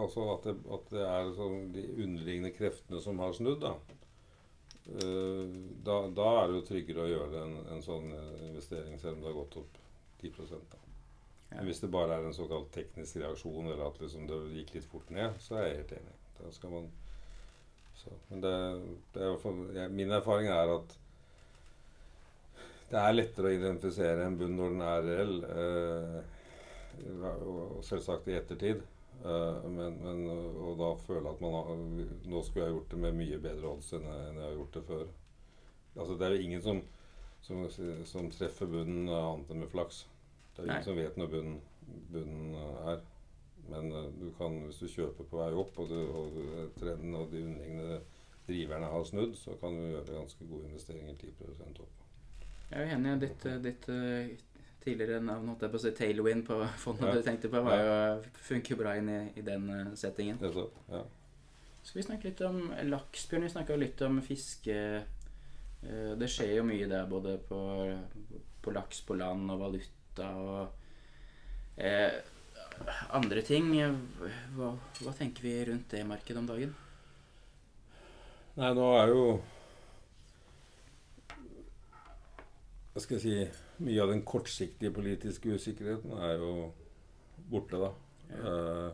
altså at, det, at det er sånn de underliggende kreftene som har snudd, da, da, da er det jo tryggere å gjøre en, en sånn investering selv om det har gått opp 10 da. Men hvis det bare er en såkalt teknisk reaksjon, eller at liksom det gikk litt fort ned, så er jeg helt enig. Da skal man så, Men det, det er min erfaring er at det er lettere å identifisere en bunn når den er reell, eh, og selvsagt i ettertid. Eh, men, men, og da føle at man har, nå skulle jeg gjort det med mye bedre odds enn jeg, enn jeg har gjort det før. Altså, det er jo ingen som, som, som treffer bunnen annet enn med flaks. Det er ingen som vet når bunnen, bunnen eh, er. Men uh, du kan, hvis du kjøper på vei opp, og, du, og trenden og de underliggende driverne har snudd, så kan du gjøre ganske gode investeringer 10% opp. Jeg er jo enig. Ditt, ditt uh, tidligere navn holdt jeg på å si Tailwind på <laughs> fondet Ja. du tenkte på, var jo, funker jo bra inn i, i den settingen. Det så, ja. Skal vi snakke litt om laks, Bjørn? Vi snakka litt om fiske. Eh, Det skjer jo mye der, både på, på laks på land og valuta og eh, andre ting. Hva, hva tenker vi rundt det markedet om dagen? Nei, nå er jo Hva skal jeg si Mye av den kortsiktige politiske usikkerheten er jo borte, da. Eh,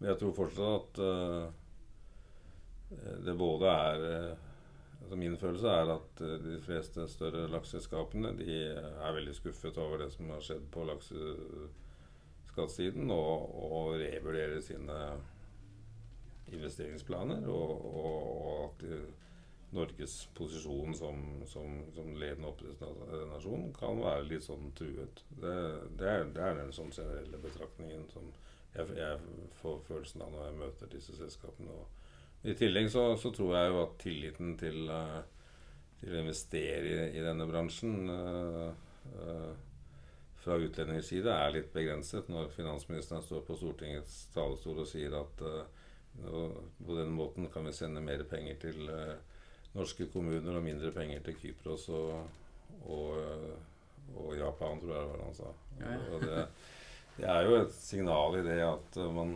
men jeg tror fortsatt at uh, det både er uh, altså Min følelse er at de fleste større lakseselskapene de er veldig skuffet over det som har skjedd på lakseskattsiden, og, og revurderer sine investeringsplaner. Og, og, og at de, Norges posisjon som, som, som ledende oppdrettsnasjon kan være litt sånn truet. Det, det, er, det er den sånn generelle betraktningen som jeg, jeg får følelsen av når jeg møter disse selskapene. Og I tillegg så, så tror jeg jo at tilliten til, eh, til å investere i, i denne bransjen eh, eh, fra utlendingers side er litt begrenset når finansministeren står på Stortingets talerstol og sier at uh, på den måten kan vi sende mer penger til eh, norske kommuner og mindre penger til Kypros og, og, eh, og Japan, tror jeg det var han sa. Og det, det er jo et signal i det at eh, man,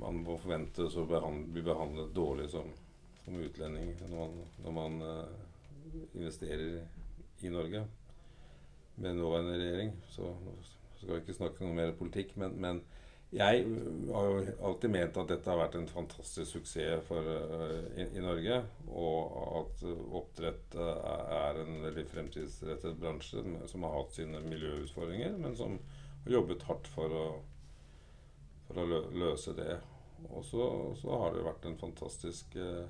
man må forventes å behandle, bli behandlet dårlig som, som utlending når man, når man eh, investerer i Norge med nåværende regjering. Så skal vi ikke snakke noe mer politikk, men, men jeg har jo alltid ment at dette har vært en fantastisk suksess for, uh, i, i Norge. Og at oppdrett uh, er en veldig fremtidsrettet bransje som har hatt sine miljøutfordringer, men som har jobbet hardt for å, for å lø, løse det. Og så, har det vært en fantastisk uh,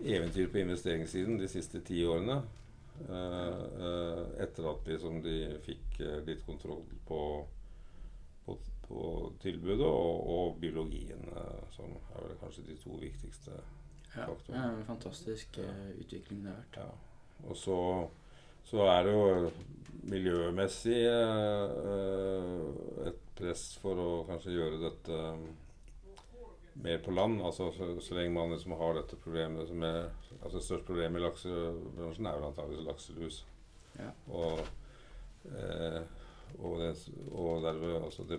eventyr på investeringssiden de siste ti årene. Etter at liksom de fikk litt kontroll på, på, tilbudet og, og biologien, eh, som er vel kanskje de to viktigste. Ja, Faktor. det er en fantastisk eh, utvikling det har vært. Ja. Og så, så er det jo miljømessig eh, et press for å kanskje gjøre dette eh, mer på land. Altså så, så lenge man liksom har dette problemet som er Altså Størst problem i laksebransjen er vel antakeligvis lakselus. Ja. Og, eh, og, det, og derved altså det,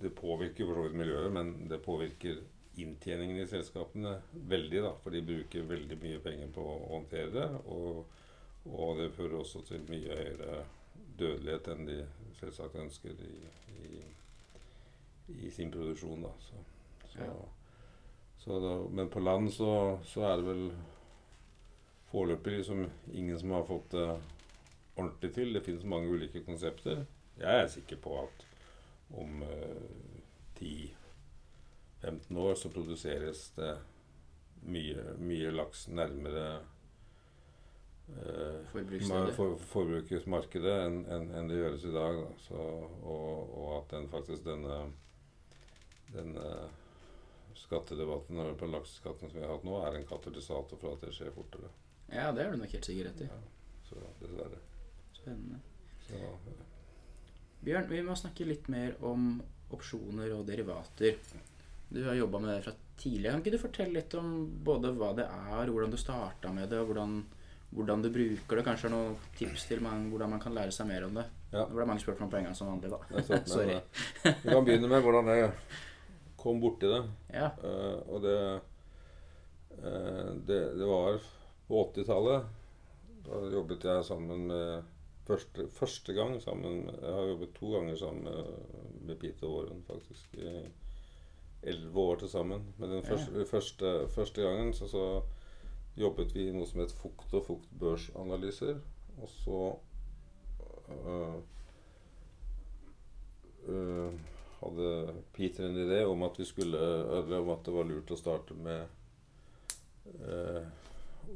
det påvirker for så vidt miljøet, men det påvirker inntjeningen i selskapene veldig. da, For de bruker veldig mye penger på å håndtere det. Og, og det fører også til mye høyere dødelighet enn de selvsagt ønsker i, i, i sin produksjon. da, så, så, Ja. så da, Men på land så, så er det vel foreløpig liksom ingen som har fått det ordentlig til. Det finnes mange ulike konsepter. Jeg er sikker på at om eh, 10-15 år så produseres det mye, mye laks nærmere eh, Forbruksstedet. for, forbrukersmarkedet enn en, en det gjøres i dag. Da. Så, og, og at den faktisk denne, denne skattedebatten på lakseskatten som vi har hatt nå, er en katalysator for at det skjer fortere. Ja, det har du nok helt sikkert rett i. Ja, så dessverre. Spennende. Så, Bjørn, vi må snakke litt mer om opsjoner og derivater. Du har jobba med det fra tidligere. Kan ikke du fortelle litt om både hva det er, hvordan du starta med det, og hvordan, hvordan du bruker det? Kanskje noen tips til man, hvordan man kan lære seg mer om det? Ja. Det ble mange spørsmål på en gang som vanlig, da. <laughs> Sorry. Vi kan begynne med hvordan jeg kom borti det. Ja. Uh, og det, uh, det Det var på 80-tallet. Da jobbet jeg sammen med første, første gang sammen Jeg har jobbet to ganger sammen med, Peter Warren, faktisk. I elleve år til sammen. Men den Ja. første, første, første gangen så, så jobbet vi i noe som het fukt og fuktbørsanalyser. Og så øh, øh, hadde Peter en idé om at vi skulle øh, om at det var lurt å starte med øh,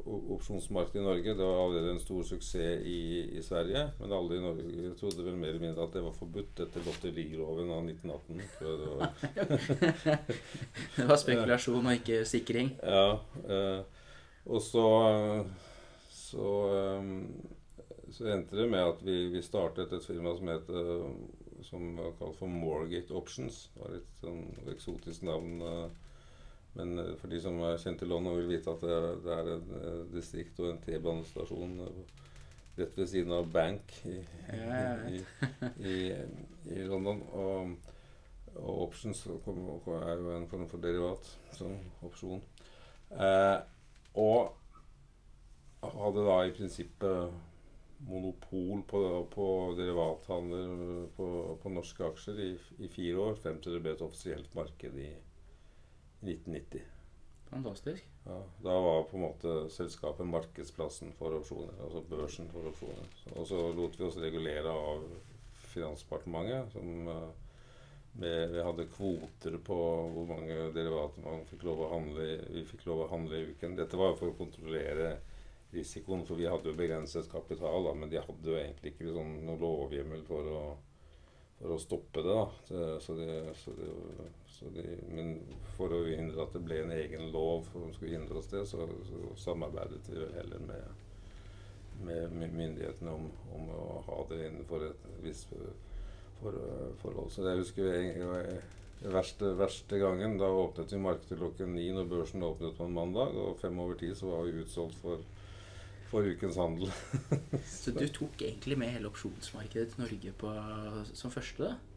opsjonsmarkedet i Norge. Det var allerede en stor suksess i, i Sverige, men alle i Norge trodde vel mer eller mindre at det var forbudt etter lotteriloven av 1918. Det var, <laughs> det var spekulasjon og ikke sikring? Ja. Eh, og så så, eh, så endte det med at vi, vi startet et firma som het som var kalt for Morgate Options. Det var litt sånn eksotisk navn. Eh, men eh, for de som er kjent i London, vil vite at det, det er et eh, distrikt og en T-banestasjon rett ved siden av Bank i, i, i, i London. Og, og options er jo en form for derivat, som opsjon. Eh, og hadde da i prinsippet monopol på, på derivathandel på, på, norske aksjer i, i, fire år, frem til det ble et offisielt marked i 1990. Fantastisk. Ja, da var på en måte selskapet markedsplassen for opsjoner. Altså børsen for opsjoner. Og så lot vi oss regulere av Finansdepartementet. som uh, vi hadde kvoter på hvor mange derivater man fikk lov å handle, vi fikk lov å handle i uken. Dette var for å kontrollere risikoen, for vi hadde jo begrenset kapital, da, men de hadde jo egentlig ikke sånn, noen lovhjemmel for å, for å stoppe det. da. Så det, så de, så de, men for å hindre at det ble en egen lov som skulle hindre oss det, så, så samarbeidet vi heller med, med, myndighetene om, om, å ha det innenfor et visst for, forhold. Så jeg husker jeg verste, verste gangen. Da åpnet vi markedet klokken ni når børsen åpnet på en mandag. Og fem over ti så var vi utsolgt for for ukens handel. <laughs> så du tok egentlig med hele opsjonsmarkedet til Norge på, som første? da?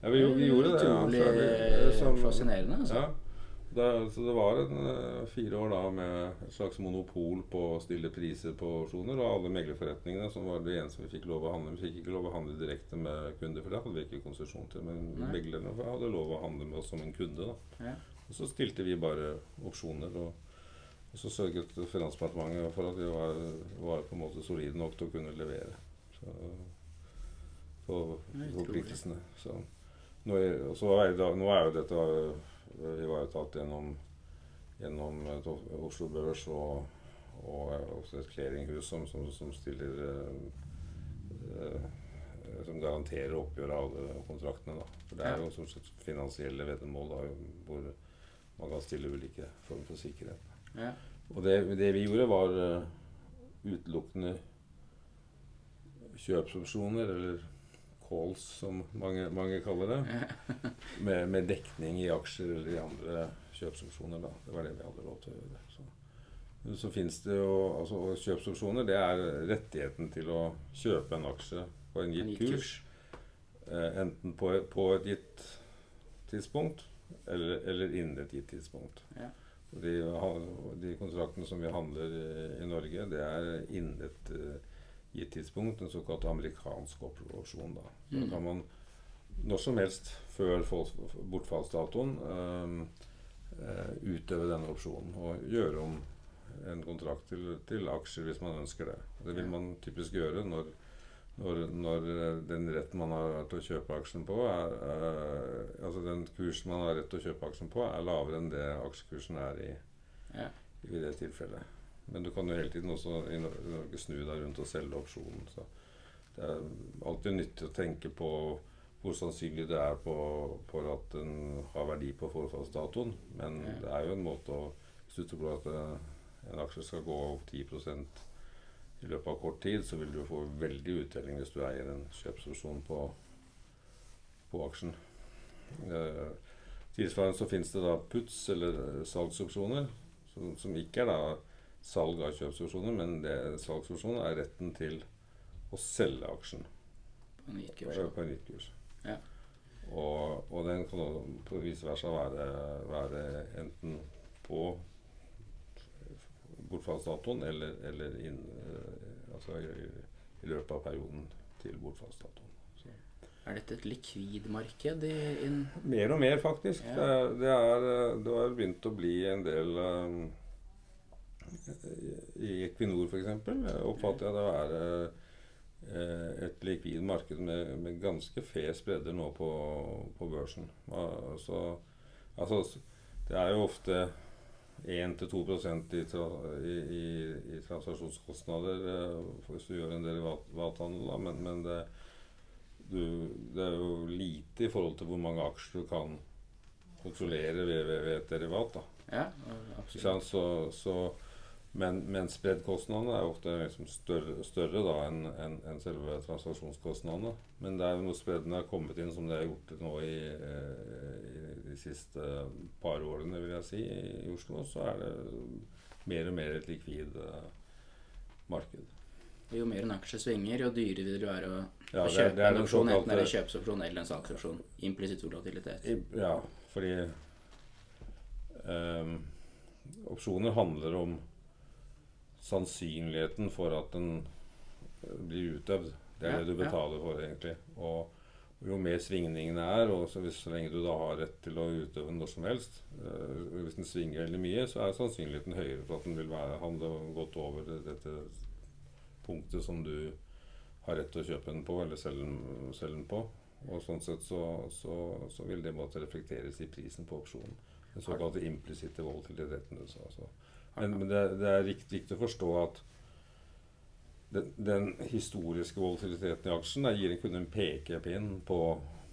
Ja, vi, vi gjorde det. Utrolig ja, som, fascinerende. Altså. Ja. Det, så det var en, uh, fire år da med et slags monopol på å stille priser på opsjoner. Og alle meglerforretningene som var det eneste vi fikk lov å handle Vi fikk ikke lov å handle direkte med kunder, for det hadde vi ikke konsesjon til. Men meglerne hadde lov å handle med oss som en kunde. Ja. Og så stilte vi bare opsjoner. og og så sørget Finansdepartementet for at vi var, var, på en måte solide nok til å kunne levere så, på forpliktelsene. Så, nå, er, så er, nå er jo dette ivaretatt gjennom, gjennom Oslo Børs og, og også et clearinghus som, som, som stiller eh, som garanterer oppgjøret av kontraktene. Da. For det er jo stort sett finansielle veddemål da, hvor man kan stille ulike former for sikkerhet. Ja. Og det, det, vi gjorde, var utelukkende kjøpsopsjoner, eller calls, som mange, mange kaller det. <laughs> Med, med, dekning i aksjer eller i andre kjøpsopsjoner. Da. Det var det vi hadde lov til å gjøre. Så, så fins det jo altså, Kjøpsopsjoner det er rettigheten til å kjøpe en aksje på en gitt kurs. Eh, enten på, på, et gitt tidspunkt eller, eller innen et gitt tidspunkt. Ja. De, de, kontraktene som vi handler i, i Norge, det er innen et uh, gitt tidspunkt, en såkalt amerikansk opsjon. Da. Så mm. kan man når som helst før bortfallsdatoen uh, uh, utøve denne opsjonen og gjøre om en kontrakt til, til, aksjer hvis man ønsker det. Det vil man typisk gjøre når når, når, eh, den retten man har til å kjøpe aksjen på, er, er, altså den kursen man har rett til å kjøpe aksjen på, er lavere enn det aksjekursen er i, ja. i det tilfellet. Men du kan jo hele tiden også i Norge snu deg rundt og selge opsjonen. Så det er alltid nyttig å tenke på hvor sannsynlig det er på, på at den har verdi på forfallsdatoen. Men ja. det er jo en måte å Hvis du tror at eh, en aksje skal gå opp 10% i løpet av kort tid, så vil du få veldig uttelling hvis du eier en kjøpsopsjon på, på aksjen. Eh, tilsvarende så finnes det da puts, eller salgsopsjoner, som, som, ikke er da salg av kjøpsopsjoner, men det, salgsopsjoner er retten til å selge aksjen. På en gitt kurs. På en gitt kurs. Ja. Og, og, den kan på vice versa være, være enten på bortfallsdatoen eller, eller inn, uh, altså i, i, løpet av perioden til bortfallsdatoen. Så. Er dette et likvid marked? mer og mer, faktisk. Ja. Det, det, er, det har begynt å bli en del um, I Equinor f.eks. oppfatter jeg det å være uh, et likvid marked med, med ganske fe spredder nå på, på børsen. Altså, altså, det er jo ofte 1-2 i, tra, i, i, i transaksjonskostnader eh, hvis du gjør en derivathandel. Da. Men, men det, du, det, er jo lite i forhold til hvor mange aksjer du kan kontrollere ved, ved, ved et derivat. Da. Ja, absolutt. Så, så, men, men spreddkostnadene er ofte liksom større, større enn en, en selve transaksjonskostnadene. Men det er jo når spreddene er kommet inn, som det har gjort nå i, eh, i de siste par årene, vil jeg si, i Oslo, så er det mer og mer et likvid uh, marked. Jo mer en aksje svinger, jo dyrere vil det være å, ja, å kjøpe det er, det er en opsjon, enten det er en kjøpsopsjon eller en salgsopsjon. Implisitt volatilitet. Ja, fordi um, opsjoner handler om sannsynligheten for at den blir utøvd. Det er det du betaler for, egentlig. Og jo mer svingningene er, og så, hvis, så lenge du da har rett til å utøve når som helst øh, Hvis den svinger veldig mye, så er sannsynligheten høyere for at den vil være, handle godt over dette punktet som du har rett til å kjøpe den på, eller selge den, selge den på. Og sånn sett så, så, så, vil det måtte reflekteres i prisen på opsjonen. Den såkalte implisitte volatiliteten. Altså. Men, men det, det, er viktig å forstå at den, den, historiske volatiliteten i aksjen der gir kun en pekepinn på,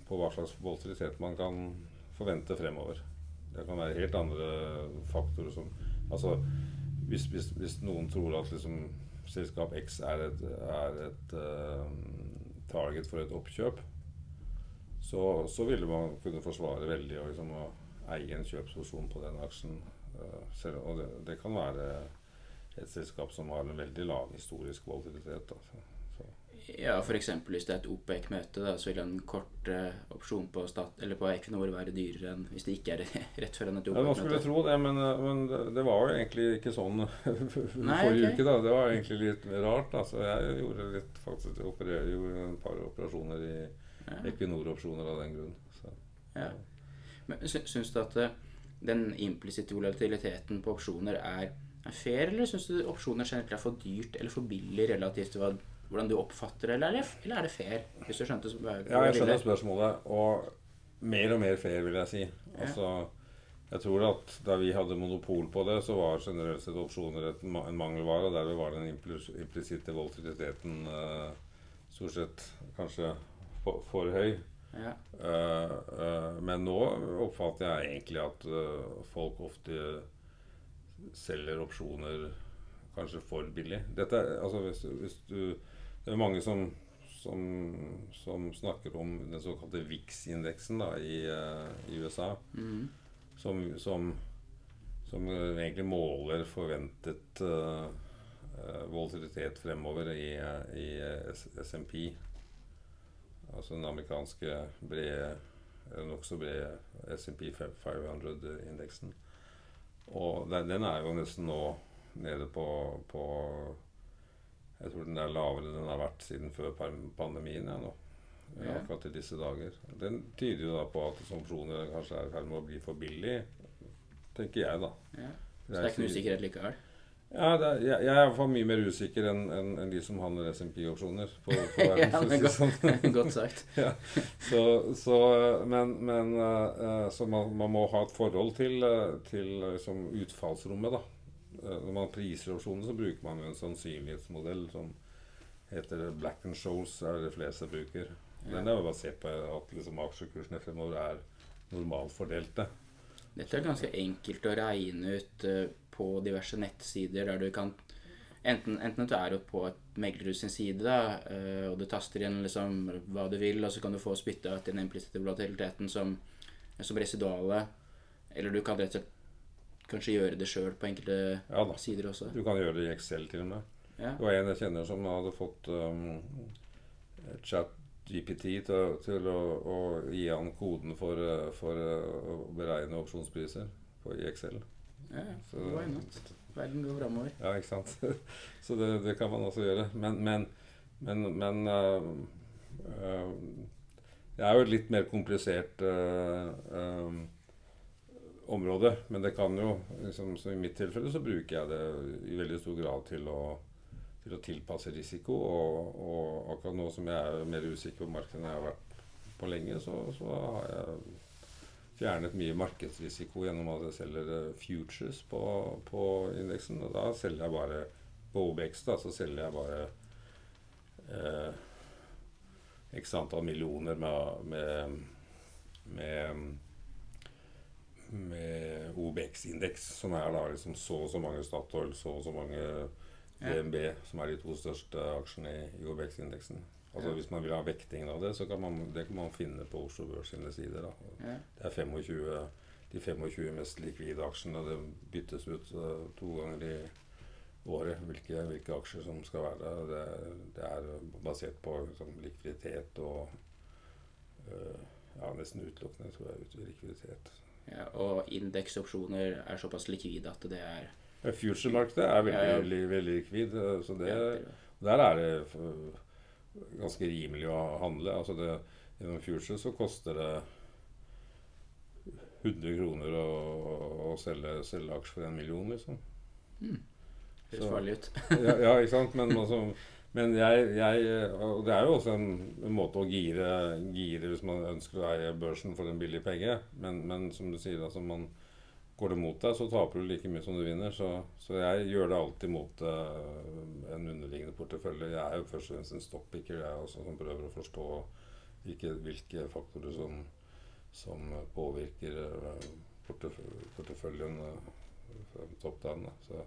på, hva slags volatilitet man kan forvente fremover. Det kan være helt andre faktorer som Altså hvis, hvis, hvis noen tror at liksom, selskap X er et, er et uh, target for et oppkjøp, så, så ville man kunne forsvare veldig liksom, å eie en kjøpsposisjon på den aksjen. Uh, selv, og det, det kan være et selskap som har en veldig lav historisk volatilitet. Altså. Ja, f.eks. hvis det er et OPEC-møte, så vil en kort eh, opsjon på, stat, eller på Equinor være dyrere enn hvis det ikke er <laughs> rett før en et OPEC-møte. Ja, man skulle tro det, men, eh, men, det var jo egentlig ikke sånn <laughs> Nei, forrige okay. uke. da. Det var egentlig litt rart. Altså, jeg gjorde litt, faktisk, opererer gjorde et par operasjoner i ja. Equinor-opsjoner av den grunn. Så. Ja. Men Syns du at uh, den implisitte volatiliteten på opsjoner er er fair, eller syns du opsjoner generelt er for dyrt eller for billig relativt til hvordan du oppfatter det, eller, eller er det fair? Hvis du skjønte Ja, jeg skjønner spørsmålet. Og mer og mer fair, vil jeg si. Altså, jeg tror at da vi hadde monopol på det, så var generelt sett opsjoner en mangelvare. Og derved var den implisitte volatiliteten uh, stort sett kanskje for, for høy. Ja. Uh, uh, men nå oppfatter jeg egentlig at folk ofte selger opsjoner kanskje for billig. Dette, altså hvis, hvis du, det er mange som, som, som, snakker om den såkalte VIX-indeksen i, uh, i, USA. Mm. Som, som, som, egentlig måler forventet uh, volatilitet fremover i, i SMP. Altså den amerikanske brede, nokså brede SMP 500-indeksen. Og den, den, er jo nesten nå nede på, på, Jeg tror den er lavere enn den har vært siden før pandemien. Ja, nå. Ja. Akkurat i disse dager. Den tyder jo da på at kroner kanskje er i ferd med å bli for billig, tenker jeg, da. Ja. Så det er ikke noe usikkerhet likevel? Ja, er, jeg, jeg, er i hvert fall mye mer usikker enn en, en de som handler SMP-opsjoner. på, på verden, <laughs> ja, men godt, sånn. <laughs> godt sagt. <laughs> ja. så, så, men, men uh, så man, man, må ha et forhold til, uh, til liksom, utfallsrommet. da. Uh, når man priser opsjoner, så bruker man en sannsynlighetsmodell som heter Black and Shoals, er det de fleste bruker. Den er jo basert på at liksom, aksjekursene fremover er normalt fordelte. Dette er ganske enkelt å regne ut på diverse nettsider der du kan Enten, enten at du er på et meglerhus sin side, da, uh, og du taster igjen liksom hva du vil, og så kan du få spytta ut den implisitte volatiliteten som, som residuale. Eller du kan rett og slett kanskje gjøre det sjøl på enkelte ja, sider også. Du kan gjøre det i Excel til og med. Ja. Det var en jeg kjenner som hadde fått um, chat GPT til, til å, å, gi han koden for, uh, for uh, å beregne opsjonspriser på, i Excel. Ja, så, why not? Verden går framover. Ja, ikke sant. <laughs> så det, det, kan man også gjøre. Men, men, men, men uh, uh, Det er jo et litt mer komplisert uh, område. Men det kan jo, liksom, som i mitt tilfelle, så bruker jeg det i veldig stor grad til å, til å tilpasse risiko. Og, og, akkurat nå som jeg er mer usikker på markedet enn jeg har vært på lenge, så, så har jeg fjernet mye markedsrisiko gjennom at jeg selger eh, futures på, på indeksen. Og da selger jeg bare på OBX da, så selger jeg bare eh, x antall millioner med, med, med, med OBX-indeks, som er da liksom så og så mange Statoil, så og så mange DNB, som er de to største aksjene i, i OBX-indeksen. Altså. Hvis man vil ha vektingen av det, så kan man, det kan man finne på Oslo Børs sine sider. da. Det er 25, de 25 mest likvide aksjene. Det byttes ut eh, to ganger i året hvilke, hvilke aksjer som skal være der. Det, det er basert på liksom, likviditet og øh, ja, nesten utelukkende tror jeg, ut- likviditet. Ja, og indeksopsjoner er såpass likvide at det er Future-markedet er veldig, Ja, ja. veldig, veldig likvid. eh, Så det, der er det ganske rimelig å handle. Altså det, gjennom Future så koster det 100 kroner å, å selge, selge aksjer for en million, liksom. høres Så- farlig ut. <laughs> ja, ja, ikke sant? Men, altså, men jeg, jeg Og det er jo også en, en måte å gire, gire hvis man ønsker å eie børsen for en billig penge. Men, men som du sier, altså man går det mot deg, så taper du like mye som du vinner. Så, så jeg gjør det alltid mot uh, en underliggende portefølje. Jeg er jo først og fremst en stoppicker, jeg også, som prøver å forstå hvilke, hvilke faktorer som, som påvirker uh, portef porteføljen uh, top down. Så,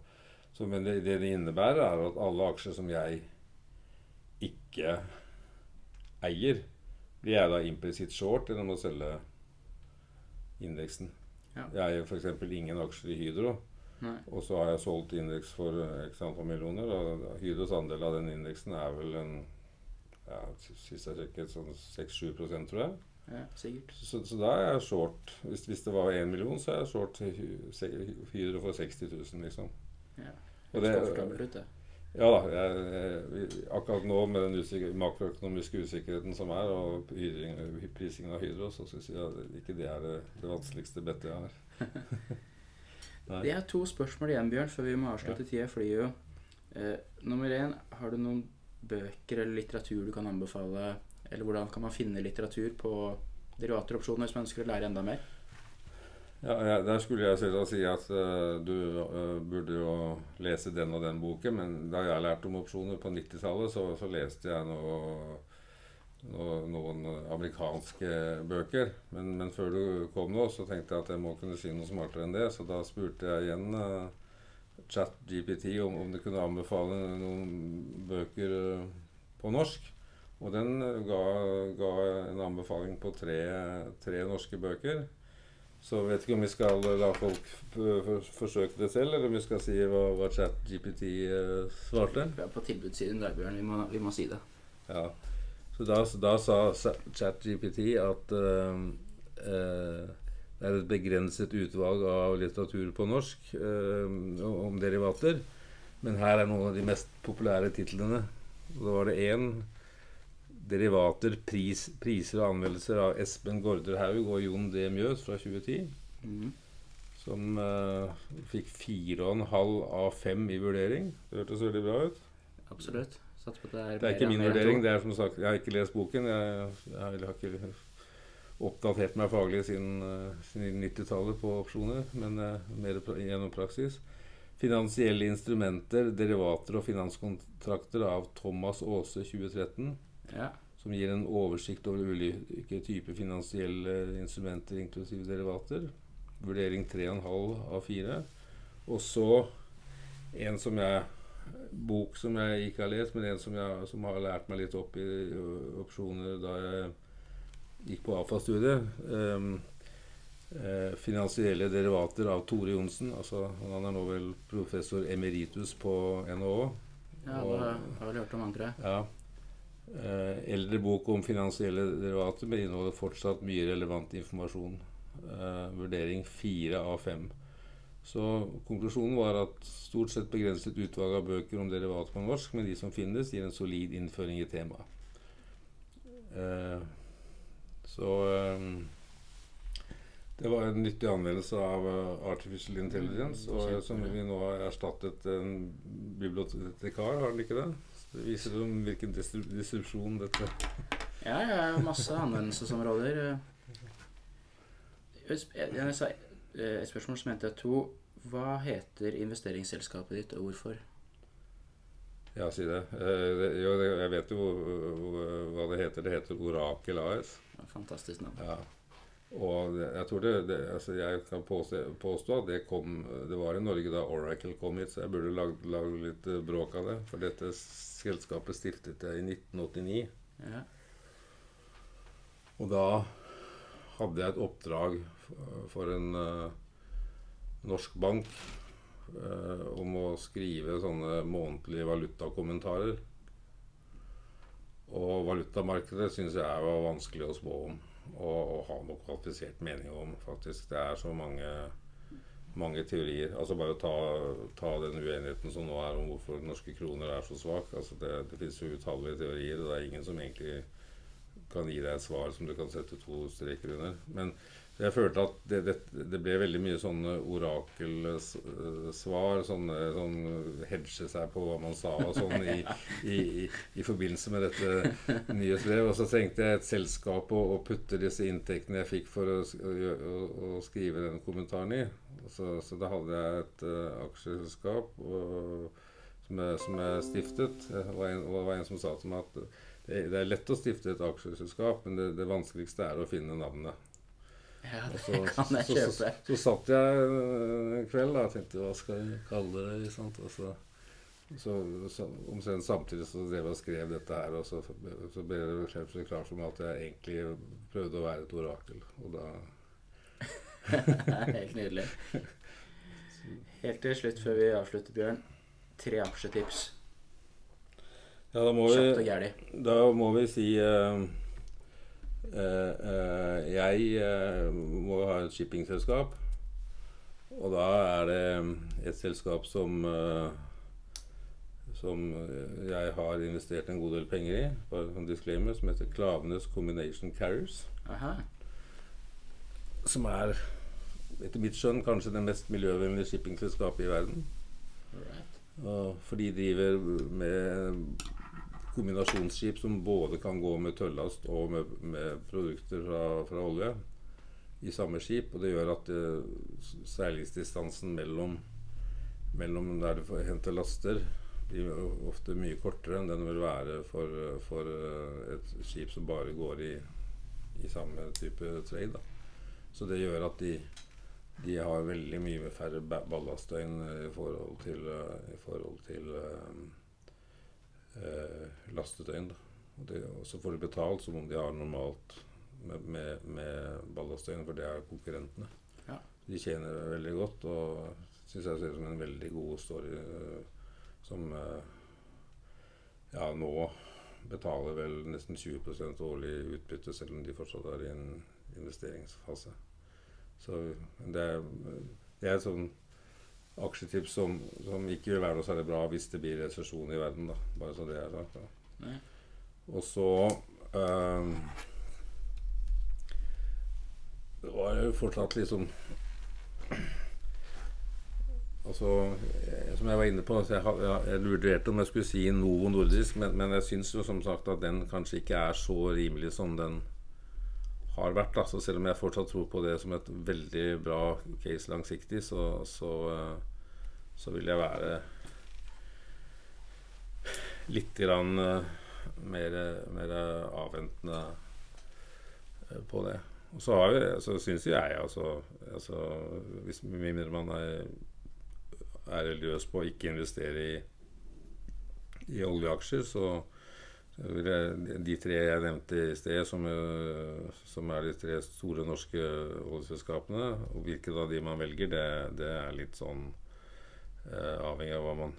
så, men det, det det innebærer, er at alle aksjer som jeg ikke eier, blir jeg da implisitt short gjennom å selge indeksen. Ja. Jeg eier f.eks. ingen aksjer i Hydro, Nei. og så har jeg solgt indeks for eh, x antall millioner. Og Hydros andel av den indeksen er vel en ja, Sist jeg sjekket, sånn 6-7% tror jeg. Ja, sikkert. Så, så da er jeg short. Hvis, hvis det var 1 million, så er jeg short Hydro for 60 000, liksom. Ja. Det- det. Ja da. Jeg, jeg, akkurat nå med den usikker, makroøkonomiske usikkerheten som er, og hydring- prisingen av Hydro, så skal jeg at ikke det er det, det vanskeligste bettet jeg har. <laughs> Det er to spørsmål igjen, Bjørn, før vi må avslutte. Tida Fordi jo. Eh, nummer én, har du noen bøker eller litteratur du kan anbefale? Eller hvordan kan man finne litteratur på derivater og opsjoner hvis man ønsker å lære enda mer? Ja, ja, Der skulle jeg selvsagt si at uh, du uh, burde jo lese den og den boken, men da jeg lærte om opsjoner på 90-tallet, så, så leste jeg noe, noe, noen amerikanske bøker. Men, men før du kom nå, så tenkte jeg at jeg må kunne si noe smartere enn det, så da spurte jeg igjen uh, ChatGPT om, om det kunne anbefale noen bøker på norsk. Og den ga, ga en anbefaling på tre, tre norske bøker. Så vet ikke om vi skal la folk f- forsøke det selv, eller om vi skal si hva, hva ChatGPT eh, svarte. Vi er på tilbudssiden der, Bjørn. Vi må, vi må si det. Ja. Så da, da sa sa- ChatGPT at eh, eh, det er et begrenset utvalg av litteratur på norsk eh, om derivater. Men her er noen av de mest populære titlene. Og Da var det én Derivater, pris, priser og anmeldelser av Espen Gaarder Haug og Jon D. Mjøs fra 2010. Mm. Som uh, fikk 4,5 av 5 i vurdering. Det hørtes veldig bra ut. Absolutt. Det er, Det er ikke min vurdering. det er som sagt, Jeg har ikke lest boken. Jeg, jeg har ikke oppdatert meg faglig siden, eh, siden 90-tallet på opsjoner, men eh, mer gjennom praksis. Finansielle instrumenter, derivater og finanskontrakter av Thomas Aase 2013. Ja. Som gir en oversikt over ulike typer finansielle instrumenter, inklusive derivater. Vurdering 3,5 av 4. Og så en som jeg bok som jeg ikke har lest, men en som, jeg, som har lært meg litt opp i opsjoner da jeg gikk på AFA-studiet. Um, eh, finansielle derivater av Tore Johnsen. Altså, han er nå vel professor emeritus på NHO. ja, det har vel hørt om han, tror jeg. Ja. Eh, eldre bok om finansielle derivater, men inneholder fortsatt mye relevant informasjon. Eh, vurdering fire av fem. Så konklusjonen var at stort sett begrenset utvalg av bøker om derivater på norsk, men de som finnes, gir en solid innføring i temaet. Eh, så eh, det var en nyttig anvendelse av eh, artificial intelligence, og eh, som vi nå har erstattet en bibliotekar, har den ikke det? Det viser om hvilken distrib distribusjon dette Ja, ja, masse anvendelsesområder. Jeg jeg eh, et spørsmål som mente to. Hva heter investeringsselskapet ditt, og hvorfor? Ja, si det. Eh, jo, jeg vet jo hva det heter. Det heter Orakel AS. Fantastisk navn. Ja. Og jeg tror det, det altså Jeg kan påstå, påstå at det kom Det var i Norge da Oracle kom hit, så jeg burde lagd lagd litt eh, bråk av det. For dette selskapet stiftet jeg i 1989. Ja. Og da hadde jeg et oppdrag for en uh, norsk bank uh, om å skrive sånne månedlige valutakommentarer. Og valutamarkedet syns jeg var vanskelig å spå om og, og ha noe kvalifisert mening om, faktisk. Det er så mange, mange teorier. Altså Bare ta, ta den uenigheten som nå er om hvorfor norske kroner er så svak. Altså det, det finnes jo utallige teorier, og det er ingen som egentlig kan gi deg et svar som du kan sette to streker under. Men jeg følte at det, det, det ble veldig mye sånne orakelsvar. Sånne, sånn hedge seg på hva man sa og sånn i, i, i, forbindelse med dette nyhetsbrevet. Og så trengte jeg et selskap å, å putte disse inntektene jeg fikk for å, å, å, skrive den kommentaren i. Så, så da hadde jeg et uh, aksjeselskap som, jeg, som jeg stiftet. Det var, en, det var en som sa til meg at det, det er lett å stifte et aksjeselskap, men det, det vanskeligste er å finne navnet. Ja, det så, kan jeg så, så, kjøpe. så, satt jeg en kveld da, og tenkte hva skal jeg kalle det? sant? Og så, så, så omtrent samtidig så drev jeg og skrev dette her, og så, så ble det så klart for meg at jeg egentlig prøvde å være et orakel. Og da <laughs> Helt nydelig. Helt til slutt før vi avslutter, Bjørn. Tre aksjetips. Ja, da må Kjapt og vi, gæli. da må vi si øh, Jeg øh, må ha et shippingselskap. Og da er det et selskap som som jeg har investert en god del penger i, bare som disclaimer, som heter Klavenes Combination Carriers. Aha. Som er, etter mitt skjønn, kanskje det mest miljøvennlige shippingselskapet i verden. Right. Og for de driver med kombinasjonsskip som både kan gå med tøllast og med, med produkter fra, fra olje i samme skip. Og det gjør at eh, seilingsdistansen mellom, mellom der du får hente laster, blir ofte mye kortere enn den vil være for, for eh, et skip som bare går i, i samme type trade. Da. Så det gjør at de, de har veldig mye færre ba- ballastdøgn i forhold til, eh, i forhold til eh, eh. Og, det, og så får de betalt som om de har normalt med, med, med ballastdøgn, for det er konkurrentene. Ja. De tjener veldig godt, og syns jeg ser ut som en veldig god story eh, som eh, ja, nå betaler vel nesten 20% årlig utbytte, selv om de fortsatt er i en investeringsfase. Så det er, det er sånn aksjetips som, som ikke vil være noe særlig bra hvis det blir resesjon i verden. da, Bare så det er sagt. Og så øh, Det var jo fortsatt liksom Altså, eh, som jeg var inne på, så jeg, jeg, jeg vurderte om jeg skulle si Novo Nordisk, men, men jeg syns jo som sagt at den kanskje ikke er så rimelig som den har vært. Da. Så selv om jeg fortsatt tror på det som et veldig bra case langsiktig, så, så, eh, så vil jeg være litt grann eh, mer, mer avventende eh, på det. Og så, har vi, så syns jeg altså, altså Hvis med mindre man er, er religiøs på å ikke investere i, i oljeaksjer, så jeg, de tre jeg nevnte i sted, som, eh, som er de tre store norske oljeselskapene, og hvilke av de man velger, det, det er litt sånn eh, avhengig av hva man,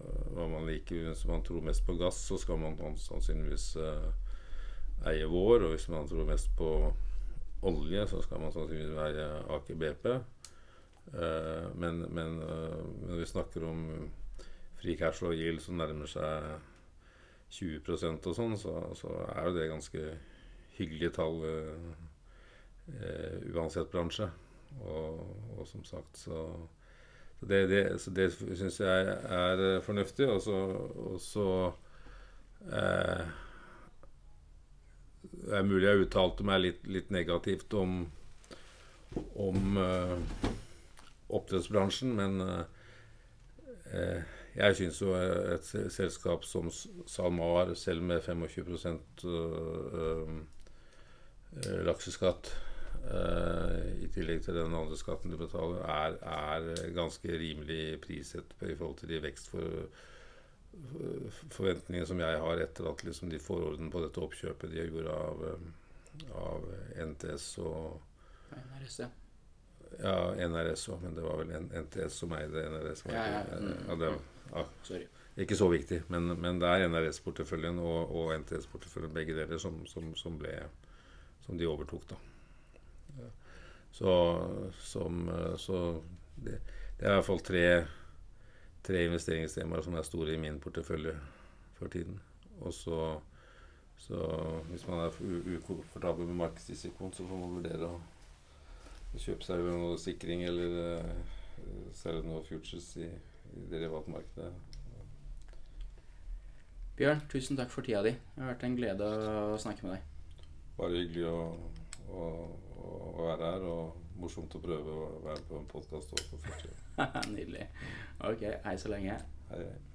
eh, hva man liker. Hvis man tror mest på gass, så skal man sannsynligvis eh, eie vår. Og hvis man tror mest på olje, så skal man sannsynligvis være Aker BP. Eh, men, men eh, når vi snakker om fri cash og yield som nærmer seg 20% og sånn, så, så er jo det ganske hyggelige tall eh, eh, uansett bransje. Og, og som sagt, så så det, det, det syns jeg er eh, fornuftig. Og så, og så eh, Det er mulig jeg uttalte meg litt, litt negativt om, om eh, oppdrettsbransjen, men eh, eh, jeg syns jo et selskap som SalMar, selv med 25 øh, øh, lakseskatt, eh, i tillegg til den andre skatten du betaler, er, er ganske rimelig priset i forhold til de vekstforventningene som jeg har etter at liksom de får orden på dette oppkjøpet de gjorde av, eh, av NTS og NRS, ja. ja, NRS òg, men det var vel NTS som eide NRS. var Ja, ja, mm, ja, det var, ja, Sorry. ikke så viktig, men, men det er NRS-porteføljen og, og NTS-porteføljen, begge deler, som, som, som ble Som de overtok, da. Så, som, eh, så det, det er i hvert fall tre, tre investeringstemaer som er store i min portefølje for tiden. Og så, så hvis man er ukomfortabel med markedsrisikoen, så får man vurdere å kjøpe seg noe sikring eller uh, selge noe futures i derivatmarkedet. Bjørn, tusen takk for tida di. Det har vært en glede å snakke med deg. Bare hyggelig å, å, å være her, og morsomt å prøve å være på en podkast for første <laughs> gang. Nydelig. Ok, hei så lenge. Hei, hei.